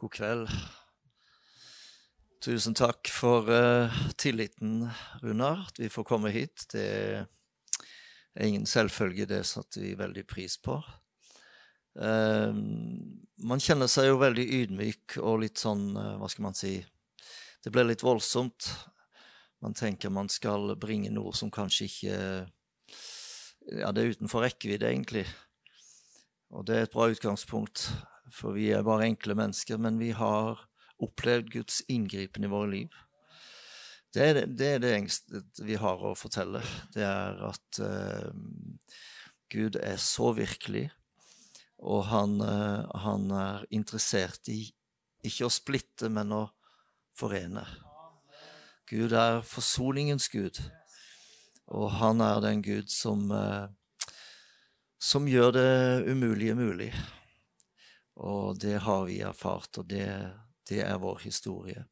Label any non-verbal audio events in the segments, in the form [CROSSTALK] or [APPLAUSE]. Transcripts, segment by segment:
God kveld. Tusen takk for uh, tilliten, Runar, at vi får komme hit. Det er ingen selvfølge, det satte vi veldig pris på. Uh, man kjenner seg jo veldig ydmyk og litt sånn, uh, hva skal man si Det ble litt voldsomt. Man tenker man skal bringe noe som kanskje ikke Ja, det er utenfor rekkevidde, egentlig. Og det er et bra utgangspunkt, for vi er bare enkle mennesker, men vi har opplevd Guds inngripen i våre liv. Det er det, det er det, engste vi har å fortelle. Det er at uh, Gud er så virkelig, og han, uh, han, er interessert i ikke å splitte, men å forene. Gud er forsoningens Gud, og han er den Gud som, uh, som gjør det umulige mulig. Og det har vi erfart, og det det er vår historie.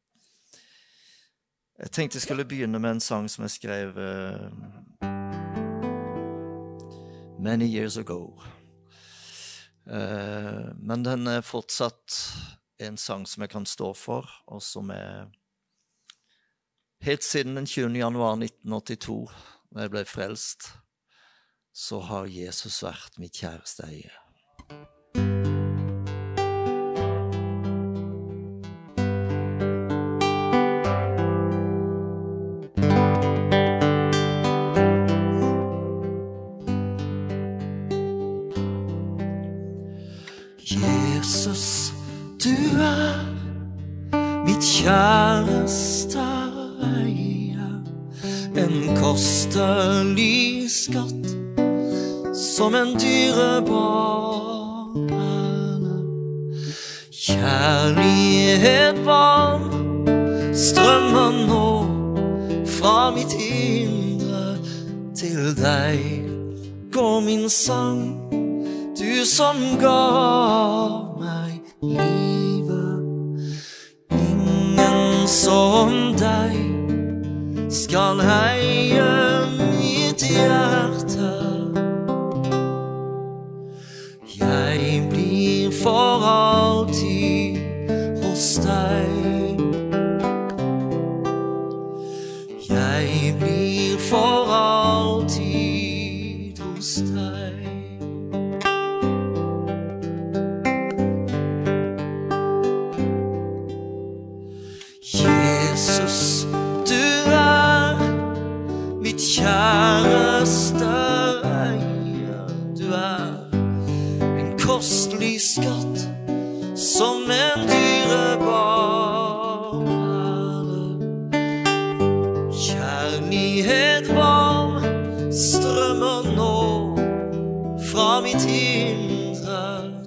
Jeg tenkte jeg skulle begynne med en sang som jeg skrev uh, many years ago. Uh, men den er fortsatt en sang som jeg kan stå for, og som er Helt siden den 20. januar 1982, da jeg ble frelst, så har Jesus vært mitt kjæreste eie. Kostelig skatt som en dyrebar perle. Kjærlighet varm strømmer nå fra mitt indre til deg. Går min sang, du som ga meg livet. Ingen som deg skal heie mitt strømmer nå fra mitt indre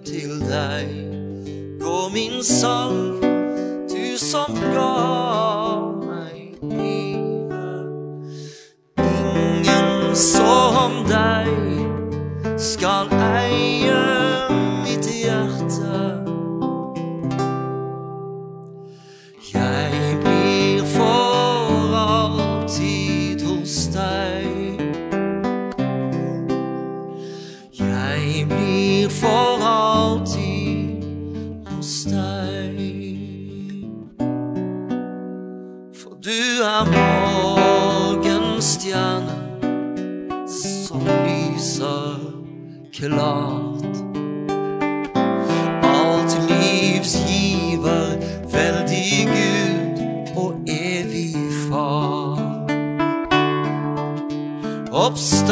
til deg. Går min sang, du som ga meg livet. Ingen som deg skal eie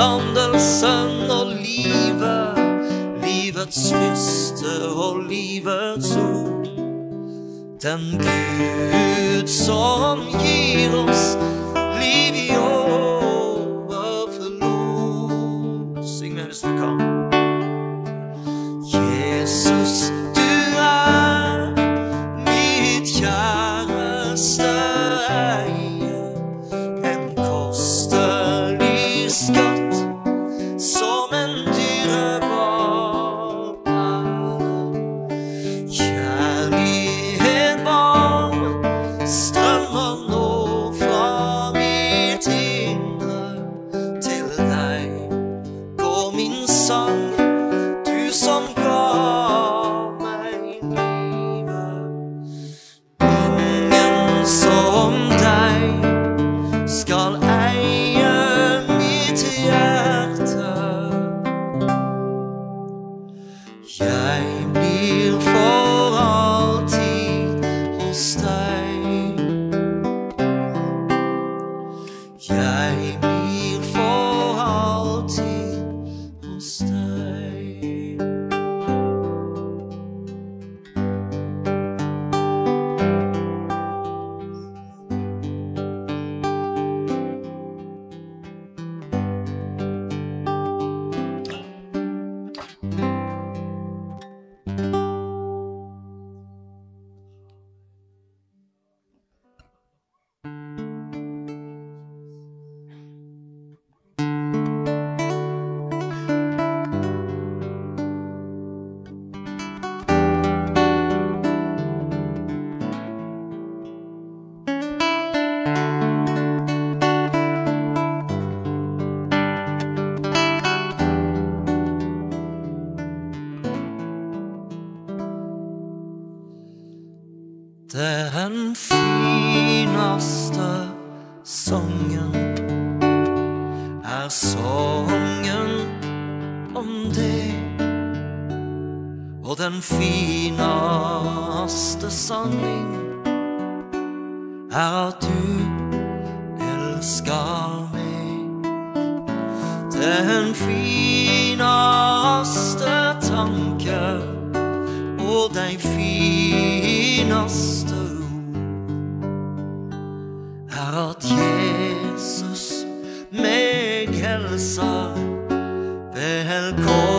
Oppstandelsen og livet, livets første og livets ord. Den Gud som gir oss Den finaste sangen er sangen om deg. Og den fineste sanning er at du elsker meg. Den fineste tanke og den finaste at Jesus meg hilser velkommen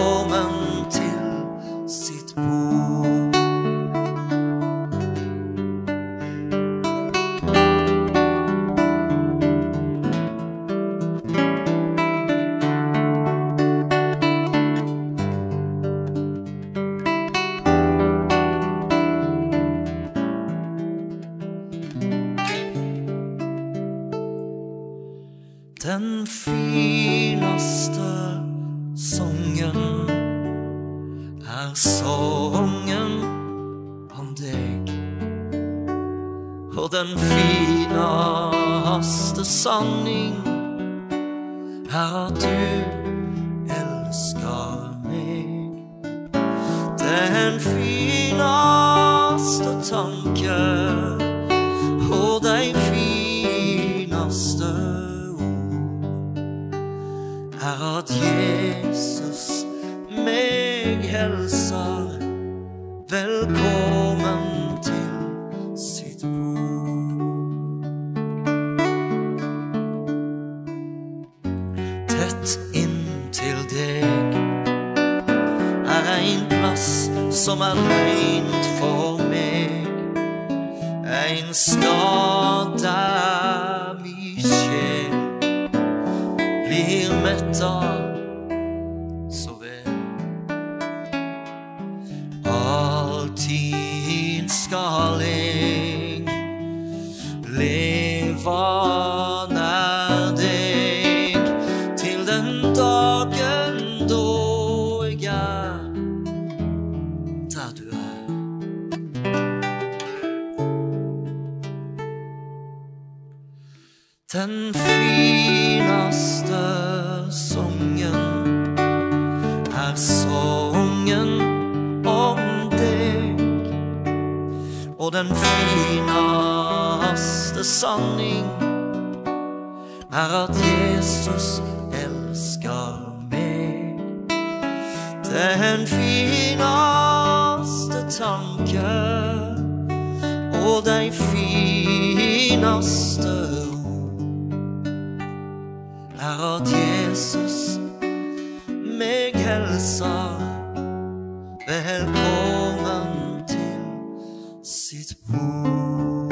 velkommen til sitt bord.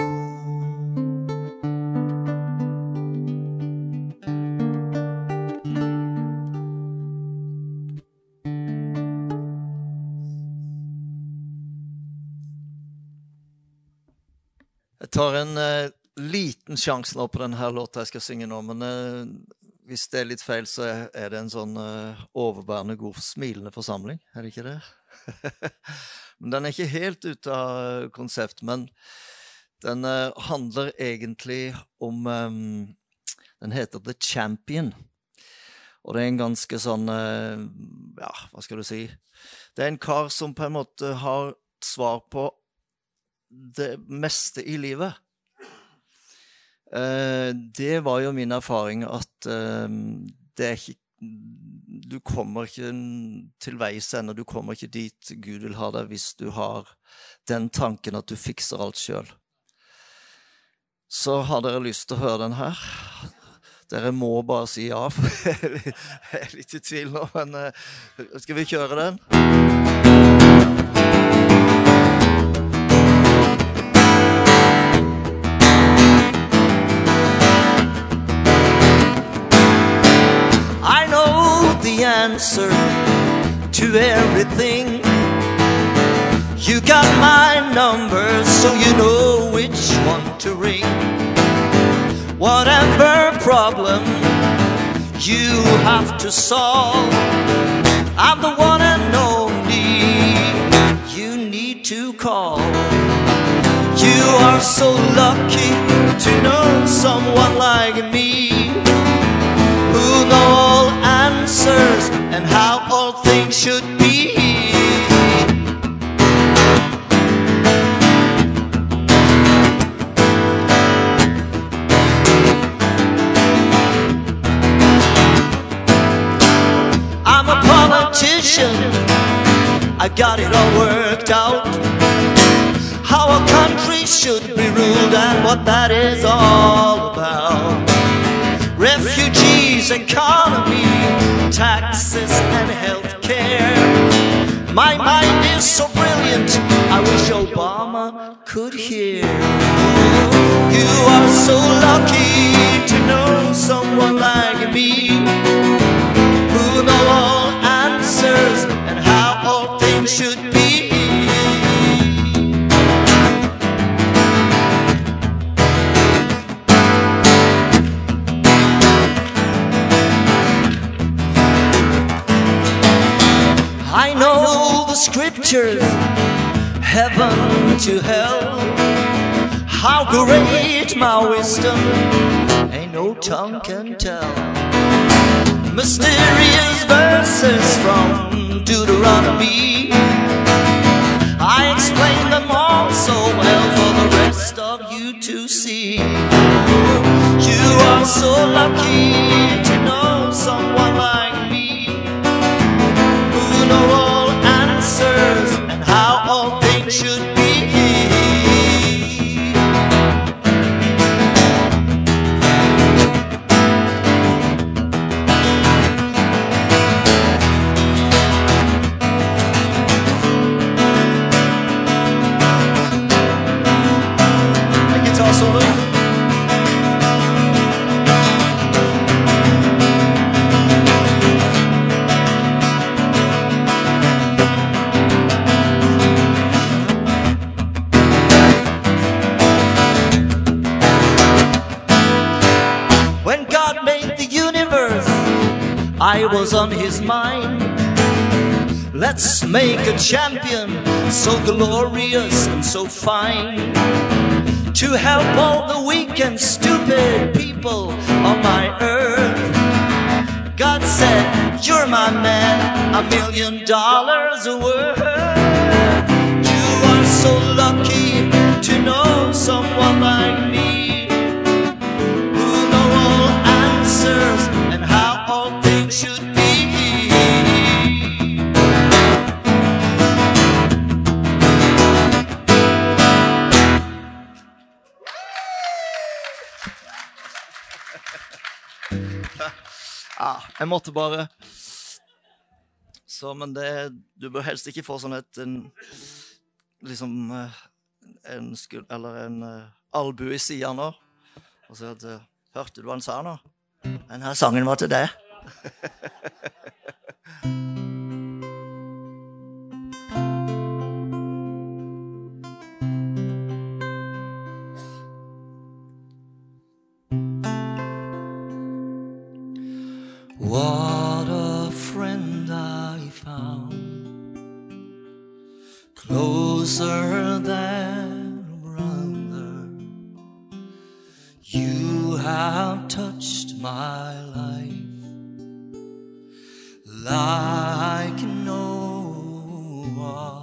Jeg tar en eh, liten sjanse nå på denne låta jeg skal synge nå, men eh, hvis det er litt feil, så er, det en sånn uh, overbærende god, smilende forsamling, er det ikke det? [LAUGHS] men den er ikke helt ute av eh, konsept, men den uh, handler egentlig om um, Den heter The Champion. Og det er en ganske sånn uh, Ja, hva skal du si? Det er en kar som på en måte har svar på det meste i livet. Eh, det var jo min erfaring at eh, det er ikke Du kommer ikke til veis ende, du kommer ikke dit Gud vil ha deg hvis du har den tanken at du fikser alt sjøl. Så har dere lyst til å høre den her? Dere må bare si ja, for [LAUGHS] jeg er litt i tvil nå. Men uh, skal vi kjøre den? Answer to everything. You got my number, so you know which one to ring. Whatever problem you have to solve, I'm the one and only you need to call. You are so lucky to know someone like me who know all answers and how all things should be. I'm a politician, I got it all worked out. How a country should be ruled and what that is all about refugees, economy, taxes, and health care. My mind is so brilliant, I wish Obama could hear. You are so lucky to know someone like me who know all answers and how all things should be. I know the scriptures, heaven to hell. How great my wisdom, ain't no tongue can tell. Mysterious verses from Deuteronomy. I explain them all so well for the rest of you to see. You are so lucky was on his mind. Let's make a champion so glorious and so fine to help all the weak and stupid people on my earth. God said, You're my man, a million dollars worth. You are so jeg måtte bare Så, men det Du bør helst ikke få sånn et en, Liksom eh, en skuld... Eller en uh, albue i sida nå. Og så at eh, Hørte du hva han sa nå? Denne sangen var til deg. [LAUGHS] What a friend I found, closer than a brother. You have touched my life like no one.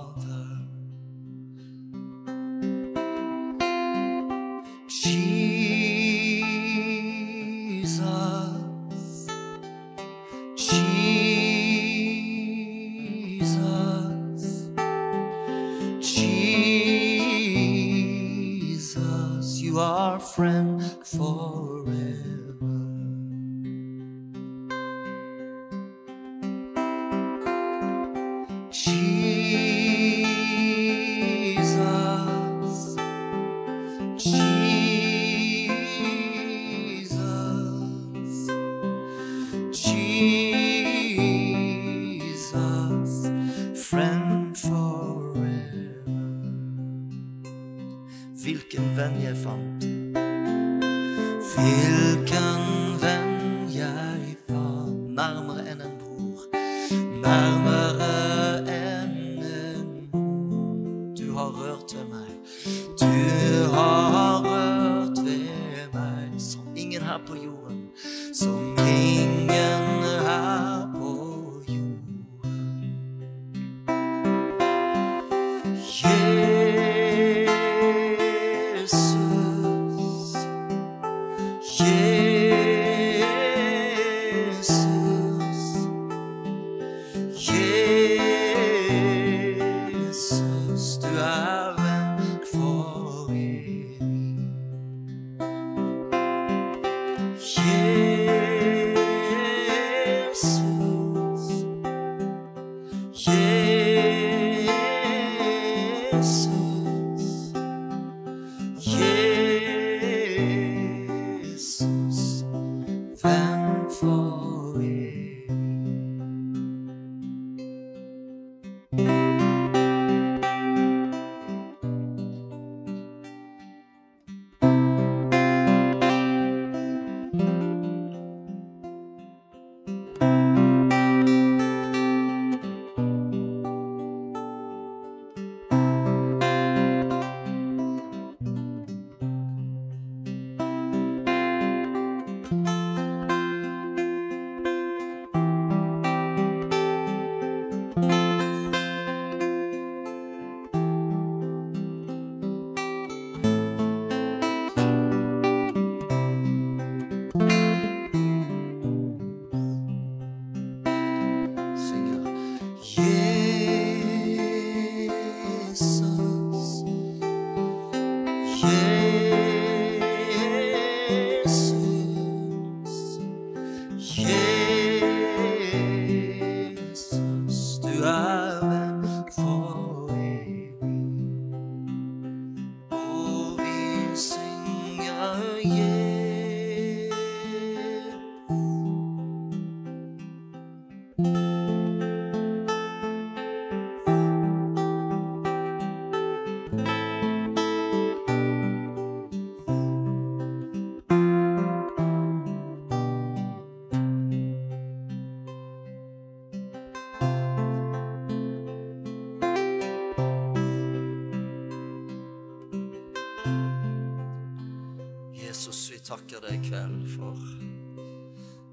Kveld for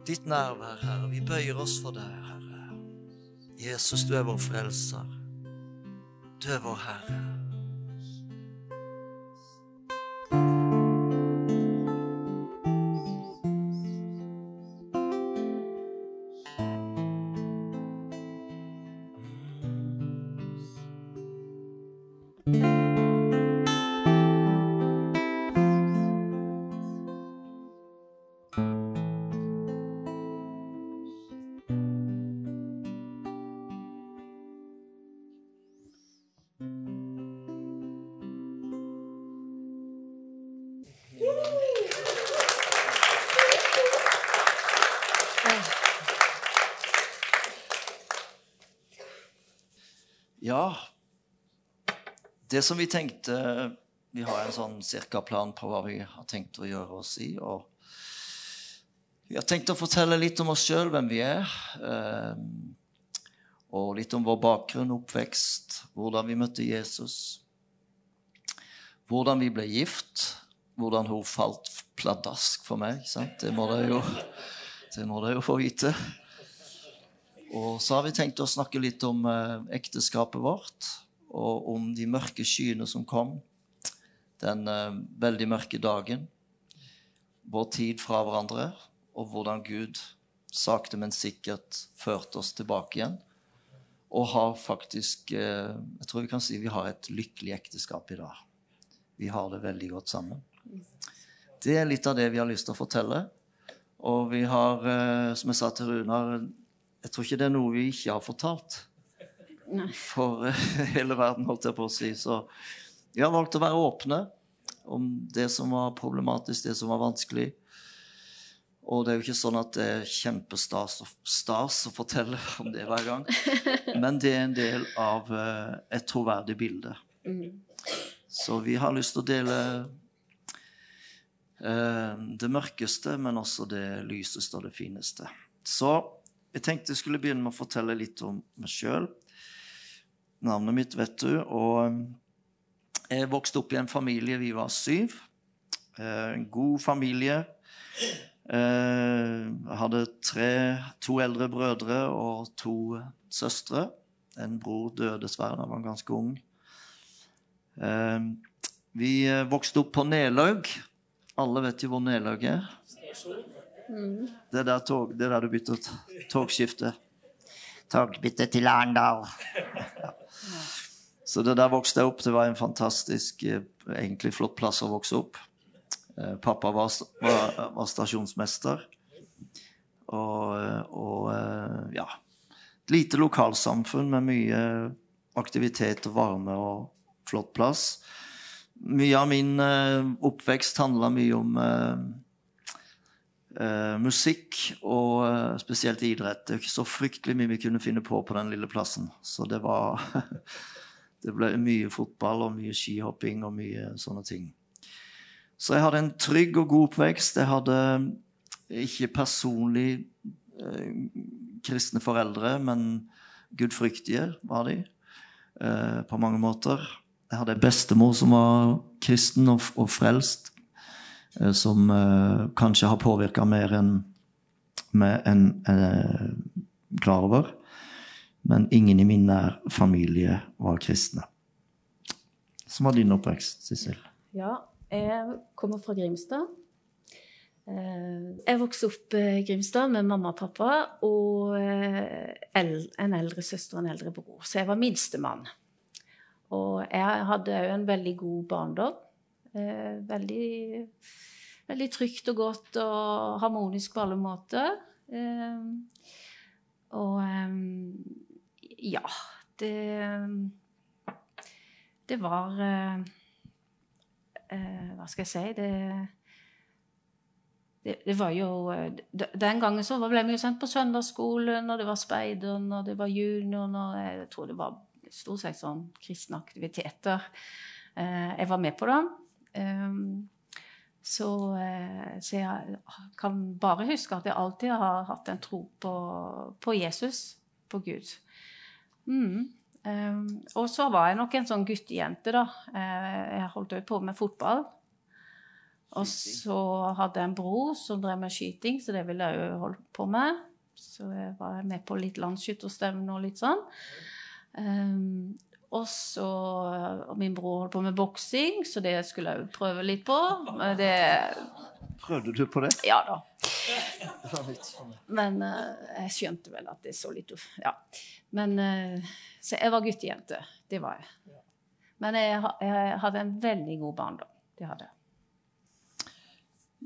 ditt nærvær, Herre. Vi bøyer oss for deg, Herre. Jesus, du er vår frelser. Du er vår Herre. Det som vi tenkte Vi har en sånn cirka plan på hva vi har tenkt å gjøre oss i. og Vi har tenkt å fortelle litt om oss sjøl, hvem vi er. eh, Og litt om vår bakgrunn, oppvekst, hvordan vi møtte Jesus. Hvordan vi ble gift. Hvordan hun falt pladask for meg. sant? Det må dere jo, jo få vite. Og så har vi tenkt å snakke litt om eh, ekteskapet vårt, og om de mørke skyene som kom den eh, veldig mørke dagen. Vår tid fra hverandre, og hvordan Gud sakte, men sikkert førte oss tilbake igjen. Og har faktisk eh, Jeg tror vi kan si vi har et lykkelig ekteskap i dag. Vi har det veldig godt sammen. det er litt av det vi har lyst til å fortelle. Og vi har, eh, som jeg sa til Runar, jeg tror ikke det er noe vi ikke har fortalt. Nei. For eh, [LAUGHS] hele verden, holdt jeg på å si. Så vi har valgt å være åpne om det som var problematisk, det som var vanskelig. Og det er jo ikke sånn at det er kjempestas å fortelle [LAUGHS] om det hver gang. [LAUGHS] Men det er en del av eh, et troverdig bilde. Mm. Så vi har lyst til å dele eh, det mørkeste, men også det lyseste og det fineste. Så jeg tenkte jeg skulle begynne med å fortelle litt om meg sjøl. Navnet mitt vet du. Og eh, jeg vokste opp i en familie. Vi var syv. Eh, en god familie. Eh, jeg hadde tre, to eldre brødre og to søstre. En bror døde dessverre da han var ganske ung. Eh, vi eh, vokste opp på Nelaug. Alle vet jo hvor Nelaug er. Mm. Det er der, tog, det er der du bytter togskifte. Togbytte til Arendal. [LAUGHS] Så det der vokste jeg opp. Det var en fantastisk, eh, egentlig flott plass å vokse opp. Eh, Pappa var, var, var stasjonsmester. Og, eh, og ja Et lite lokalsamfunn med mye aktivitet og varme og flott plass. Mye av min oppvekst handla mye om Uh, musikk og uh, spesielt idrett. Det er ikke så fryktelig mye vi kunne finne på på den lille plassen. Så det var [LAUGHS] Det ble mye fotball og mye skihopping og mye sånne ting. Så jeg hadde en trygg og god oppvekst. Jeg hadde ikke personlig eh, kristne foreldre, men gudfryktige var de eh, på mange måter. Jeg hadde en bestemor som var kristen og, og frelst, eh, som eh, kanskje har påvirka mer enn en, en en, klar over. Men ingen i min nær familie var kristne. Som var din oppvekst, Sissel? Ja, jeg kommer fra Grimstad. Eh, Jeg vokste opp i Grimstad med mamma og pappa og eh, en eldre søster og en eldre bror. Så jeg var minstemann. Og jeg hadde òg en veldig god barndom. Eh, Veldig, veldig trygt og godt og harmonisk på alle måter. Eh, Og eh, ja, det Det var eh, eh, Hva skal jeg si det, det, det var jo Den gangen så ble vi sendt på søndagsskolen, og det var speideren, og det var junioren, og jeg tror det var stort sett sånn kristne aktiviteter. Eh, jeg var med på det. Um, så, så jeg kan bare huske at jeg alltid har hatt en tro på, på Jesus, på Gud. Mm. Um, og så var jeg nok en sånn guttejente, da. Eh, jeg holdt jo på med fotball. Og så hadde jeg en bror som drev med skyting, så det ville jeg jo holde på med. Så jeg var med på litt landsskytterstevne og litt sånn. Um, og så og Min bror holdt på med boksing, så det skulle jeg jo prøve litt på. Det Prøvde du på det? Ja da. [LAUGHS] Men eh, jeg skjønte vel at det så litt uff- Ja. Men eh, Så jeg var guttejente. Det var jeg. Men jeg, jeg hadde en veldig god barndom. Det hadde jeg.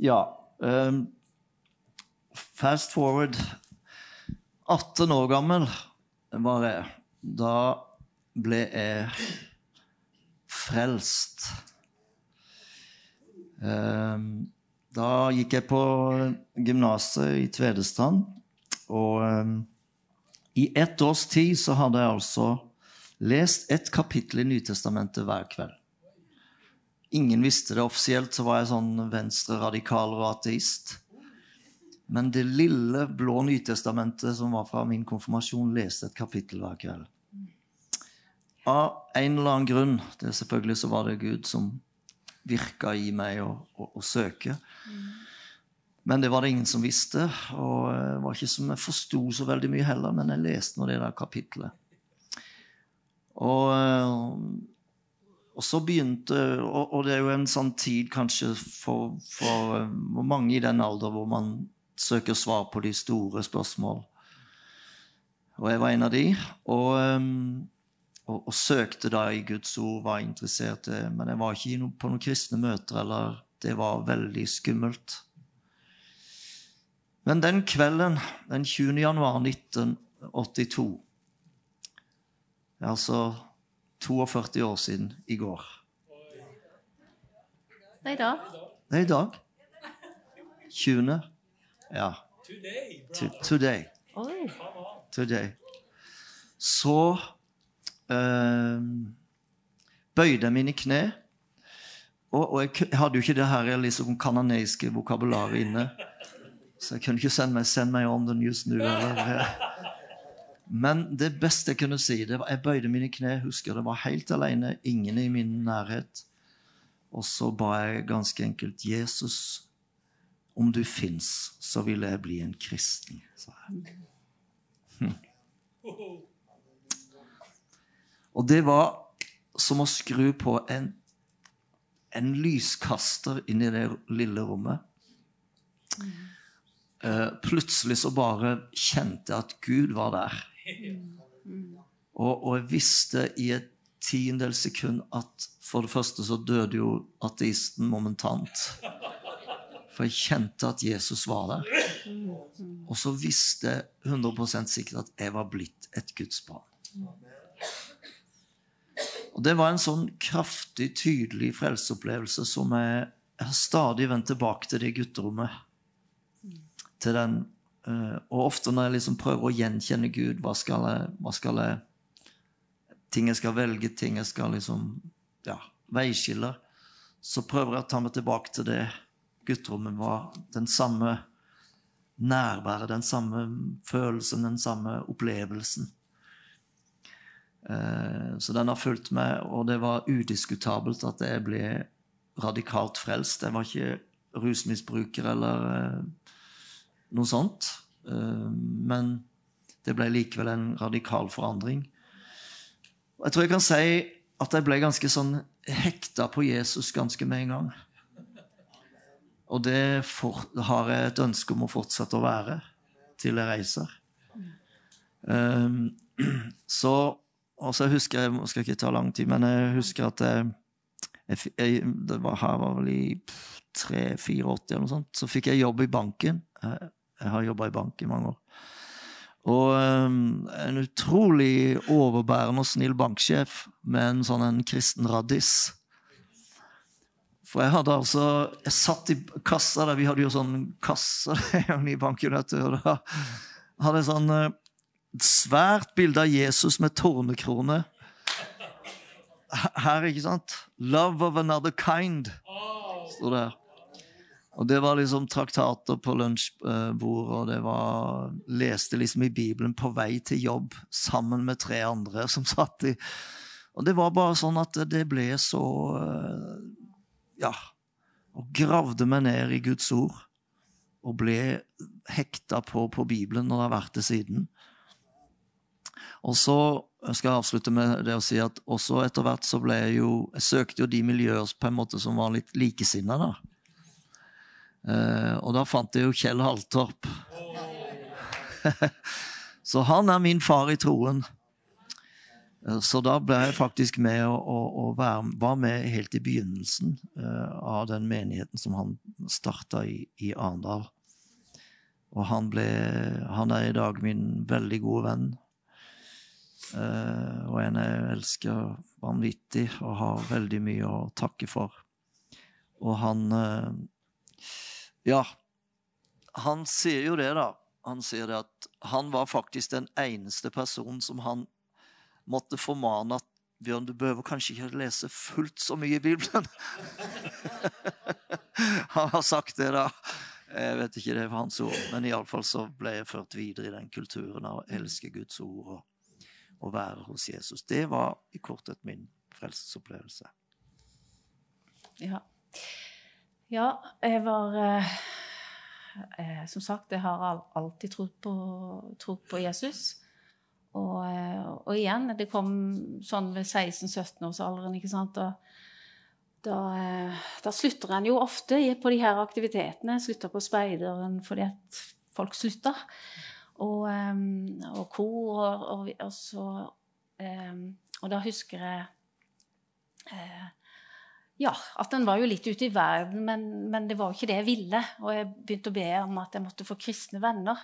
Ja. Um, fast forward 18 år gammel var jeg. Da ble jeg frelst. Ehm, da gikk jeg på gymnaset i Tvedestrand. Og um, i ett års tid så hadde jeg altså lest ett kapittel i Nytestamentet hver kveld. Ingen visste det offisielt, så var jeg sånn venstre-radikal og ateist. Men det lille blå Nytestamentet som var fra min konfirmasjon, leste et kapittel hver kveld. Av en eller annen grunn, det selvfølgelig så var det Gud som virka i meg å, å, å søke. Men det var det ingen som visste, og det var ikke som jeg forsto så veldig mye heller, men jeg leste nå det der kapittelet. Og og så begynte og, og det er jo en sånn tid kanskje for, for mange i den alder hvor man søker svar på de store spørsmål. Og jeg var en av de. Og, og, og søkte da i Guds ord, var interessert i Men jeg var ikke no, på noen kristne møter eller Det var veldig skummelt. Men den kvelden, den 20. januar 1982 Altså 42 år siden i går. Det er i dag. Det er i dag. 20. Ja. Today. Oi. Today. Så bøyde mine kne. Og, og jeg, hadde jo ikke det her liksom kanoneiske vokabularet inne. Så jeg kunne ikke sende meg, send meg on the news nu'. Eller. Men det beste jeg kunne si, det var jeg bøyde mine kne. husker Det var helt alene, ingen i min nærhet. Og så ba jeg ganske enkelt Jesus, om du fins, så vil jeg bli en kristen, sa jeg. [LAUGHS] [LAUGHS] Hm. Og det var som å skru på en, en lyskaster inn i det lille rommet. Uh, plutselig så bare kjente jeg at Gud var der. Og, og, jeg visste i et tiendedel sekund at for det første så døde jo ateisten momentant. For jeg kjente at Jesus var der. Og så visste jeg 100 sikkert at jeg var blitt et Guds barn. Og Det var en sånn kraftig, tydelig frelseopplevelse som jeg, jeg har stadig vendt tilbake til det gutterommet. Til den, uh, og ofte når jeg liksom prøver å gjenkjenne Gud, hva skal jeg, hva skal jeg Ting jeg skal velge, ting jeg skal liksom Ja, veiskiller. Så prøver jeg å ta meg tilbake til det gutterommet var den samme nærværet, den samme følelsen, den samme opplevelsen. Eh, så den har fulgt meg, og det var udiskutabelt at jeg ble radikalt frelst. Jeg var ikke rusmisbruker eller eh, noe sånt. Eh, men det ble likevel en radikal forandring. Jeg tror jeg kan si at jeg ble ganske sånn hekta på Jesus ganske med en gang. Og det for, har jeg et ønske om å fortsette å være til jeg reiser. Um, [CLEARS THROAT] så og så husker jeg det skal ikke ta lang tid, men jeg husker at jeg, jeg, det var her var vel i 3-84 eller noe sånt. Så fikk jeg jobb i banken. Jeg, jeg har jobba i bank i mange år. Og um, en utrolig overbærende og snill banksjef med en sånn en kristen raddis. For jeg hadde altså Jeg satt i kassa der, vi hadde jo sånn kasse [LAUGHS] i banken, og da hadde jeg sånn svært bilde av Jesus med tornekrone. Her, ikke sant? 'Love of another kind', står det her. Og det var liksom traktater på lunsjbordet, og det var Leste liksom i Bibelen på vei til jobb sammen med tre andre som [LAUGHS] satt i Og det var bare sånn at det ble så Ja. Og gravde meg ned i Guds ord. Og ble hekta på, på Bibelen, og det har vært det siden. Og så skal jeg avslutte med det å si at også etter hvert så ble jeg jo Jeg søkte jo de miljøer på en måte som var litt likesinna, da. Eh, og da fant jeg jo Kjell Haltorp. [LAUGHS] så han er min far i troen. Eh, så da ble jeg faktisk med og, og, og være, var med helt i begynnelsen uh, av den menigheten som han starta i, i Arendal. Og han, ble, han er i dag min veldig gode venn. Uh, og en jeg elsker vanvittig og har veldig mye å takke for. Og han uh, Ja, han sier jo det, da. Han sier det at han var faktisk den eneste personen som han måtte formane at Bjørn, du behøver kanskje ikke lese fullt så mye i Bibelen. [LAUGHS] han har sagt det, da. Jeg vet ikke det var hans ord, men iallfall så ble jeg ført videre i den kulturen av å elske Guds ord. og å være hos Jesus. Det var i korthet min frelsesopplevelse. Ja. ja jeg var eh, eh, Som sagt, jeg har alltid trodd på, trodd på Jesus. Og, eh, og, igjen, det kom sånn ved 16-17-årsalderen, ikke sant. Og, da, eh, da, slutter en jo ofte på de her aktivitetene. Slutter på speideren fordi at folk slutter og, og kor. Og, og, så, og, da husker jeg uh, ja, at den var jo litt ute i verden, men, men, det var jo ikke det jeg ville. Og jeg begynte å be om at jeg måtte få kristne venner.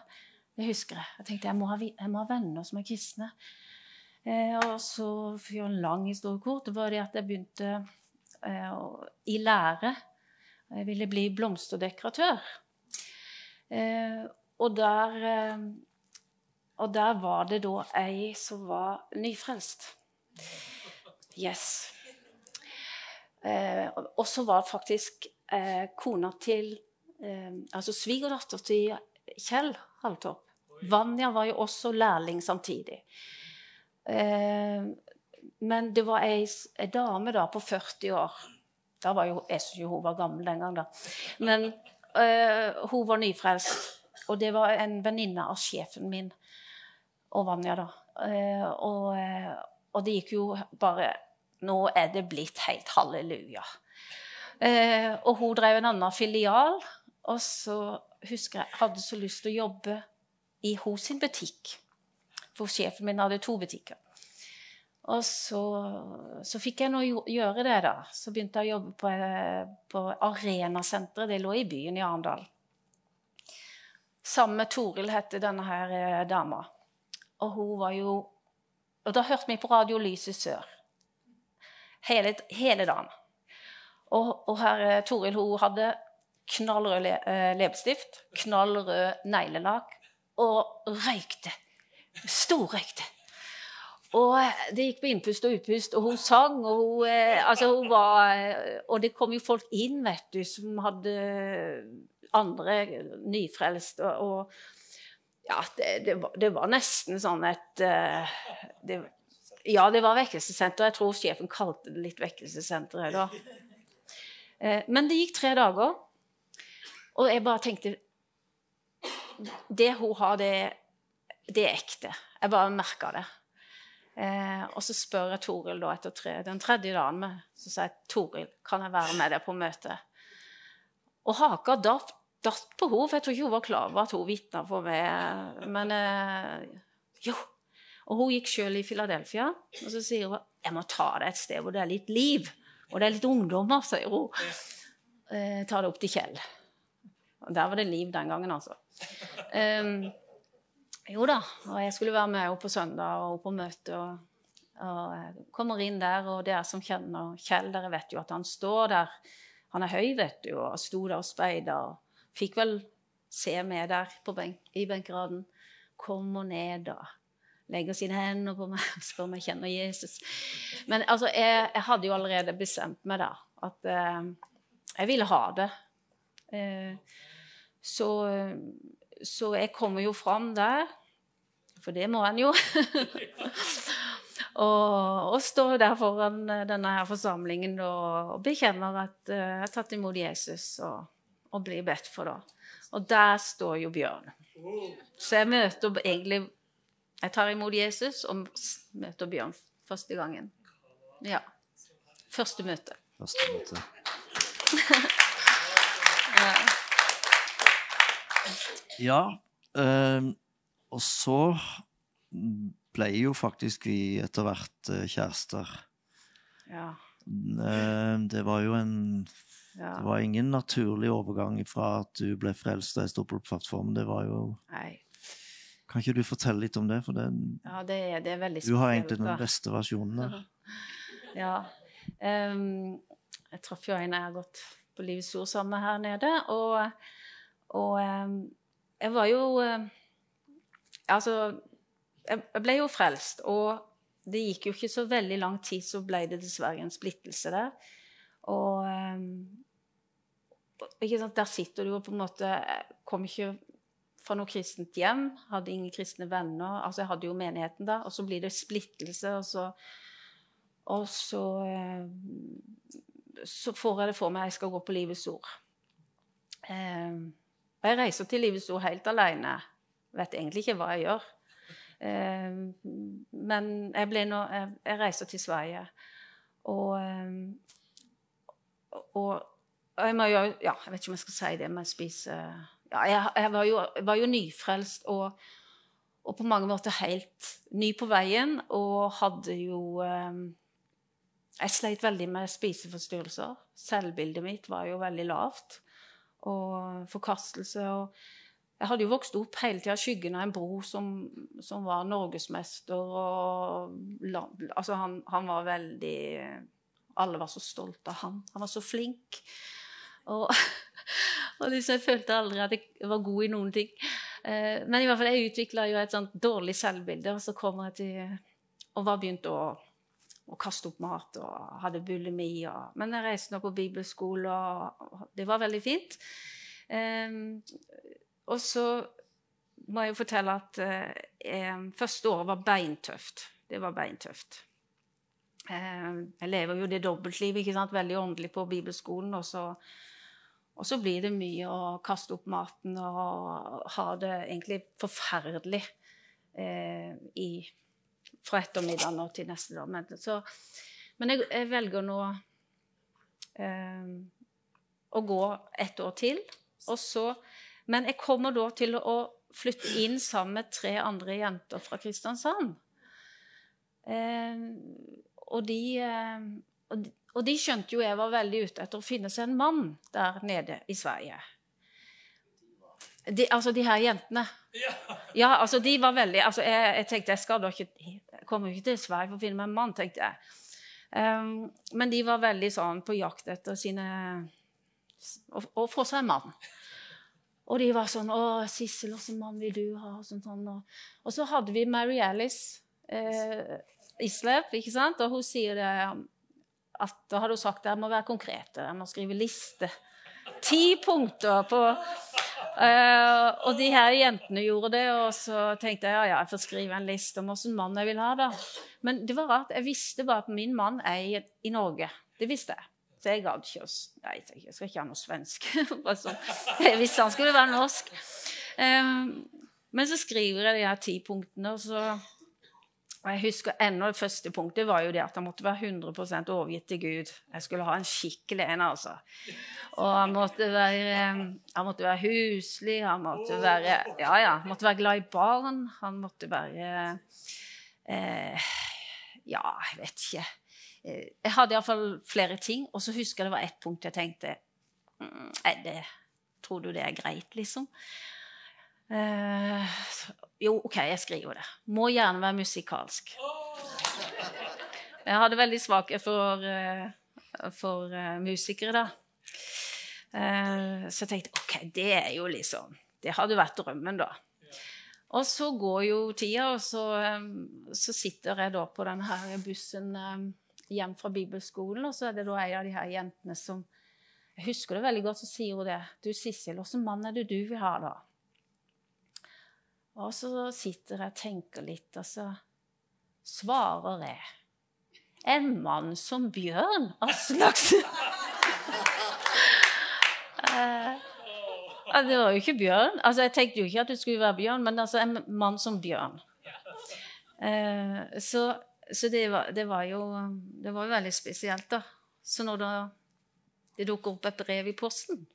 Det husker jeg. Jeg tenkte jeg må ha, jeg må ha venner som er kristne. Eh, og så, for å en lang historie kort, det var det at jeg begynte eh, i lære. Jeg ville bli blomsterdekoratør. Eh, og der eh, og der var det da ei som var nyfrelst. Yes. Eh, og så var faktisk eh, kona til eh, Altså svigerdatter til Kjell Haltorp. Vanja var jo også lærling samtidig. Eh, men det var ei, ei, dame da på 40 år. Da var jo, Jeg syns jo hun var gammel den gang, da. Men eh, hun var nyfrelst. Og det var en venninne av sjefen min og Vanja, da. Eh, og, og det gikk jo bare nå er det blitt helt halleluja. Eh, og hun drev en annen filial. Og så husker jeg hadde så lyst til å jobbe i hos sin butikk. For sjefen min hadde to butikker. Og så, så fikk jeg nå gjøre det, da. Så begynte jeg å jobbe på, eh, på Arenasenteret. Det lå i byen i Arendal. Sammen med Toril heter denne her eh, dama. Og hun var jo Og da hørte vi på Radio Lyset Sør hele, hele dagen. Og, og her eh, Toril hun hadde knallrød le, eh, leppestift, knallrød neglelakk og røykte. Storrøykte. Og eh, det gikk på innpust og utpust, og hun sang, og hun, altså hun var Og det kom jo folk inn, vet du, som hadde andre nyfrelst. Og, ja, det, det, var, det, var, nesten sånn et det, ja, det var vekkelsessenter. Jeg tror sjefen kalte det litt vekkelsessenter. Da. Eh, men det gikk tre dager, og jeg bare tenkte Det hun har, det, det er ekte. Jeg bare merka det. Eh, og så spør jeg Toril da etter tre, den tredje dagen med, så sier jeg Toril, kan jeg være med deg på møte? Og haka datt, datt på henne, for jeg tror ikke hun var klar over at hun vitna for meg. Men eh, jo, og hun gikk sjøl i Philadelphia, og så sier hun jeg må ta det et sted hvor det er litt liv. Og det er litt ungdommer, sier hun. Eh, ta det opp til Kjell. Og der var det liv den gangen, altså. Um, jo da, og jeg skulle være med henne på søndag og på møte. Og, og jeg kommer inn der, og dere som kjenner Kjell, dere vet jo at han står der. Han er høy, vet du, og sto der og speida. Og fikk vel se meg der benk, i benkeraden. Kom og ned, da legger sine hender på meg og spør om jeg kjenner Jesus. Men altså, jeg, jeg hadde jo allerede bestemt meg da at eh, jeg ville ha det. Eh, så, så, jeg kommer jo fram der, for det må en jo. [LAUGHS] og, og står der foran denne her forsamlingen og, og bekjenner at uh, jeg har tatt imot Jesus og, og blir bedt for det. Og der står jo Bjørn. Så jeg møter egentlig jeg tar imot Jesus og møter Bjørn første gangen. Ja. Første møte. Første møte. [LAUGHS] ja. Øh, og så ble jo faktisk vi etter hvert eh, kjærester. Ja. Uh, det var jo en ja. Det var ingen naturlig overgang fra at du ble frelst og jeg sto på plattformen. Det var jo Nei. Kan ikke du fortelle litt om det? For det, ja, det, er, det er veldig spesielt. Du har egentlig den beste versjonen der. [LAUGHS] ja. Um, jeg traff jo en jeg har gått på Livets Ord sammen her nede. Og, og um, jeg var jo um, Altså, jeg, ble jo frelst. Og det gikk jo ikke så veldig lang tid, så ble det dessverre en splittelse der. Og Der sitter du og på en måte Kom ikke fra noe kristent hjem. Hadde ingen kristne venner. Altså, jeg hadde jo menigheten da. Og så blir det splittelse, og så Og så eh, Så får jeg det for meg jeg skal gå på Livets ord. Eh, og jeg reiser til Livets ord helt alene. Vet egentlig ikke hva jeg gjør. Eh, men jeg, ble nå, jeg, reiser til Sverige. Og, og jeg jo Ja, jeg vet ikke om jeg skal si det, men jeg ja, jeg, jeg, var jo, jeg, var jo, nyfrelst og, og, på mange måter helt ny på veien. Og hadde jo eh, jeg sleit veldig med spiseforstyrrelser. Selvbildet mitt var jo veldig lavt. Og forkastelse. og jeg hadde jo vokst opp hele tida i skyggen av en bror som, som var norgesmester. Og, altså han, han, var veldig Alle var så stolte av han. Han var så flink. Og, [LAUGHS] og liksom, jeg følte aldri at jeg var god i noen ting. Eh, men i hvert fall, jeg utvikla jo et sånt dårlig selvbilde, og så kom jeg til Og var begynt å, å kaste opp mat og hadde bulimi. Og, men jeg reiste nå på bibelskole, og det var veldig fint. Um, og så må jeg jo fortelle at eh, første året var beintøft. Det var beintøft. Eh, jeg lever jo det dobbeltlivet, ikke sant? veldig åndelig på bibelskolen. Og så, og så, blir det mye å kaste opp maten og ha det egentlig forferdelig eh, i, fra ettermiddagen og til neste dag. Men, så, men jeg, jeg, velger nå eh, å gå et år til. Og så men jeg kommer da til å flytte inn sammen med tre andre jenter fra Kristiansand. Eh, og, de, eh, og, de, skjønte jo jeg var veldig ute etter å finne seg en mann der nede i Sverige. De, altså de her jentene. Ja, altså de var veldig altså jeg, jeg tenkte jeg skal da ikke kommer ikke til Sverige for å finne meg en mann, tenkte jeg. Um, men de var veldig sånn på jakt etter sine Å få seg en mann. Og de var sånn 'Å, Sissel, åssen mann vil du ha?' Og, sånt, sånn. Og, og, så hadde vi Mary Alice eh, Islev, ikke sant? og hun sier det at da hadde hun sagt at jeg må være konkret, jeg må skrive liste. Ti punkter på uh, Og de her jentene gjorde det, og så tenkte jeg ja, ja, jeg får skrive en liste om hvilken mann jeg vil ha. da. Men det var rart. Jeg visste bare at min mann er i, i Norge. Det visste jeg. Så jeg gadd ikke å Nei, jeg skal ikke ha noe svensk. [LAUGHS] jeg visste han skulle være norsk. Um, men så skriver jeg de her ti punktene, og så og jeg husker ennå Det første punktet var jo det at han måtte være 100 overgitt til Gud. Jeg skulle ha en skikkelig en, altså. Og han måtte være, han måtte være huslig, han måtte være, ja, ja, måtte være glad i barn. Han måtte være eh, Ja, jeg vet ikke. Eh, jeg hadde iallfall flere ting, og så husker jeg det var ett punkt jeg tenkte mm, det Tror du det er greit, liksom? Uh, jo, OK, jeg skriver det. Må gjerne være musikalsk. Jeg hadde veldig svakhet for, uh, for uh, musikere, da. så jeg tenkte OK, det er jo liksom Det hadde vært drømmen, da. Og så går jo tida, og så, så sitter jeg da på denne her bussen hjem fra bibelskolen, og så er det da ei av de her jentene som Jeg husker det veldig godt, så sier hun det. 'Du, Sissel, åssen mann er det du vil ha, da?' Og så sitter jeg og tenker litt, og så svarer jeg. En mann som Bjørn Aslaksen. eh, det var jo ikke Bjørn. Altså, Jeg tenkte jo ikke at det skulle være Bjørn, men altså en mann som Bjørn. Eh, så så det var, det var, jo det var veldig spesielt, da. Så når det, det dukker opp et brev i posten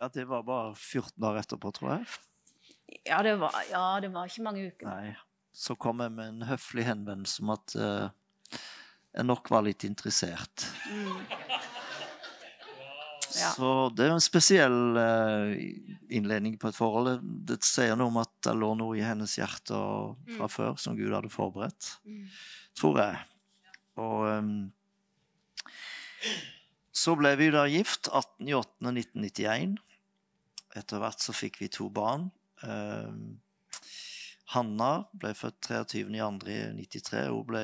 Ja, Det var bare 14 år etterpå, tror jeg. Ja, det var, ja, det var ikke mange uker. Nei. Så kom jeg med en høflig henvendelse om at uh, jeg nok var litt interessert. Mm. Ja. Så det er en spesiell uh, innledning på et forhold. Det sier noe om at det lå noe i hennes hjerte fra mm. før som Gud hadde forberedt. Mm. Tror jeg. Og um, så ble vi da gift 18.8.1991. Etter hvert så fikk vi to barn. Um, Hanna ble født 23.2.93. Hun ble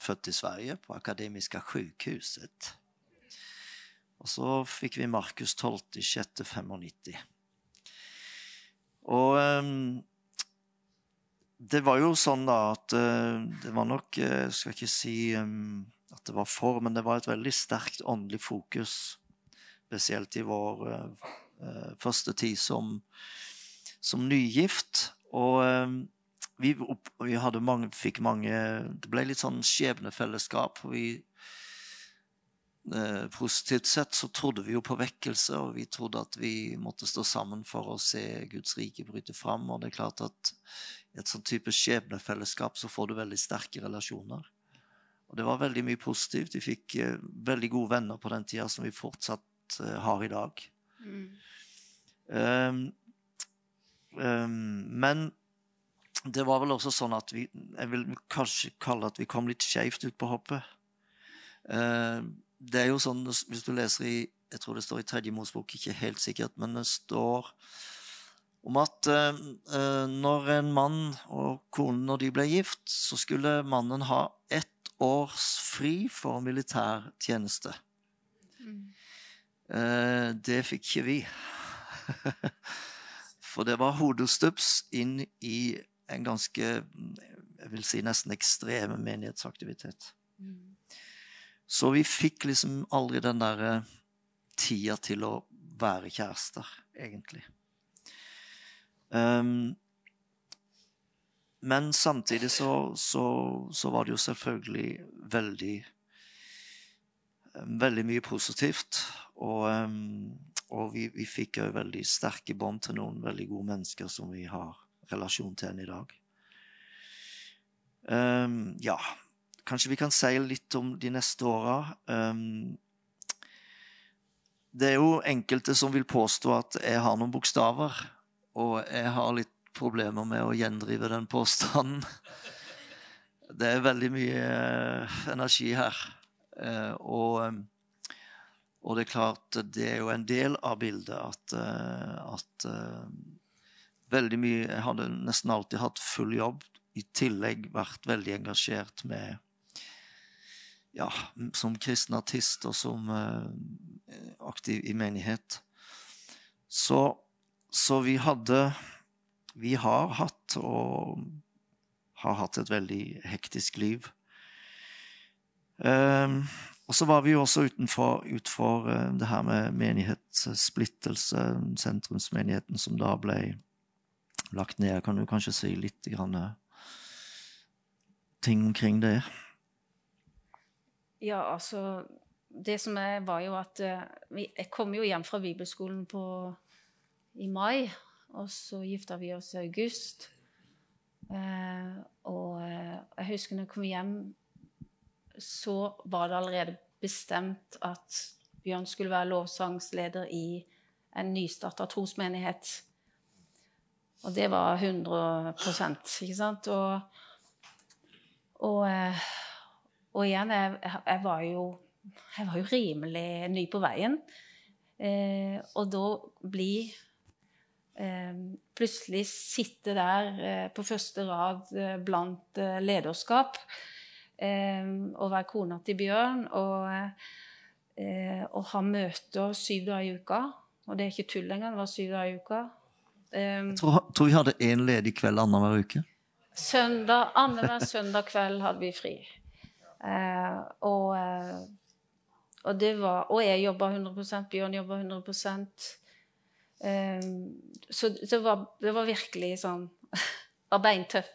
født i Sverige, på Akademiska sjukhuset. Og så fikk vi Markus 12.6.95. Og um, det var jo sånn da at uh, det var nok Jeg skal ikke si at det var for, men det var et veldig sterkt åndelig fokus. Spesielt i vår første tid som, som nygift. Og um, vi, vi mange, fikk mange Det ble litt sånn skjebnefellesskap. for vi Eh, positivt sett så trodde vi jo på vekkelse, og vi trodde at vi måtte stå sammen for å se Guds rike bryte fram. Og det er klart at i et sånn type skjebnefellesskap så får du veldig sterke relasjoner. Og det var veldig mye positivt. Vi fikk eh, veldig gode venner på den tida som vi fortsatt eh, har i dag. Mm. Um, men det var vel også sånn at vi Jeg vil kanskje kalle at vi kom litt skeivt ut på hoppet. Uh, det er jo sånn, hvis du leser i Jeg tror det står i Tredje Mosbok, ikke helt sikkert, men det står om at eh, når en mann og konen når de ble gift, så skulle mannen ha ett års fri for militærtjeneste. Mm. Eh, det fikk ikke vi. [LAUGHS] For det var hodestups inn i en ganske jeg vil si nesten ekstreme menighetsaktivitet. Mm. Så vi fikk liksom aldri den der tida til å være kjærester, egentlig. Um, men samtidig så, så, så, var det jo selvfølgelig veldig Veldig mye positivt. Og, um, og vi, vi fikk òg veldig sterke bånd til noen veldig gode mennesker som vi har relasjon til i dag. Um, ja, kanskje vi kan si litt om de neste åra. Um, det er jo enkelte som vil påstå at jeg har noen bokstaver, og jeg har litt problemer med å gjendrive den påstanden. Det er veldig mye uh, energi her. Uh, og, um, og, det er klart, det er jo en del av bildet at, uh, at veldig mye Jeg hadde nesten alltid hatt full jobb. I tillegg vært veldig engasjert med Ja, som kristen artist og som uh, aktiv i menighet. Så, så, vi hadde Vi har hatt og har hatt et veldig hektisk liv. Um, og så var vi jo også utenfor, utfor uh, det her med menighetssplittelse, sentrumsmenigheten som da ble lagt ned. Kan du kanskje si litt grann, eh, ting omkring det? Ja, altså Det som er, var jo at uh, Jeg kom jo hjem fra bibelskolen på, i mai, og så gifta vi oss i august. Og jeg husker når jeg kom hjem, så var det allerede bestemt at Bjørn skulle være lovsangsleder i en nystarta trosmenighet. Og det var 100 ikke sant? Og, og, eh, og igjen, jeg, jeg, var jo, jeg, var jo, rimelig ny på veien. Eh, og da bli eh, Plutselig sitte der eh, på første rad eh, blant eh, lederskap og være kona til Bjørn og, og ha møter syv dager i uka. Og det er ikke tull engang, det var syv dager i uka. Um, jeg tror, tror, vi hadde én ledig kveld annenhver uke. Søndag, Annenhver søndag kveld hadde vi fri. Uh, og, uh, og, det var, og jeg jobba 100% Bjørn jobba 100 um, Så det var, det var, virkelig sånn [LAUGHS] var beintøff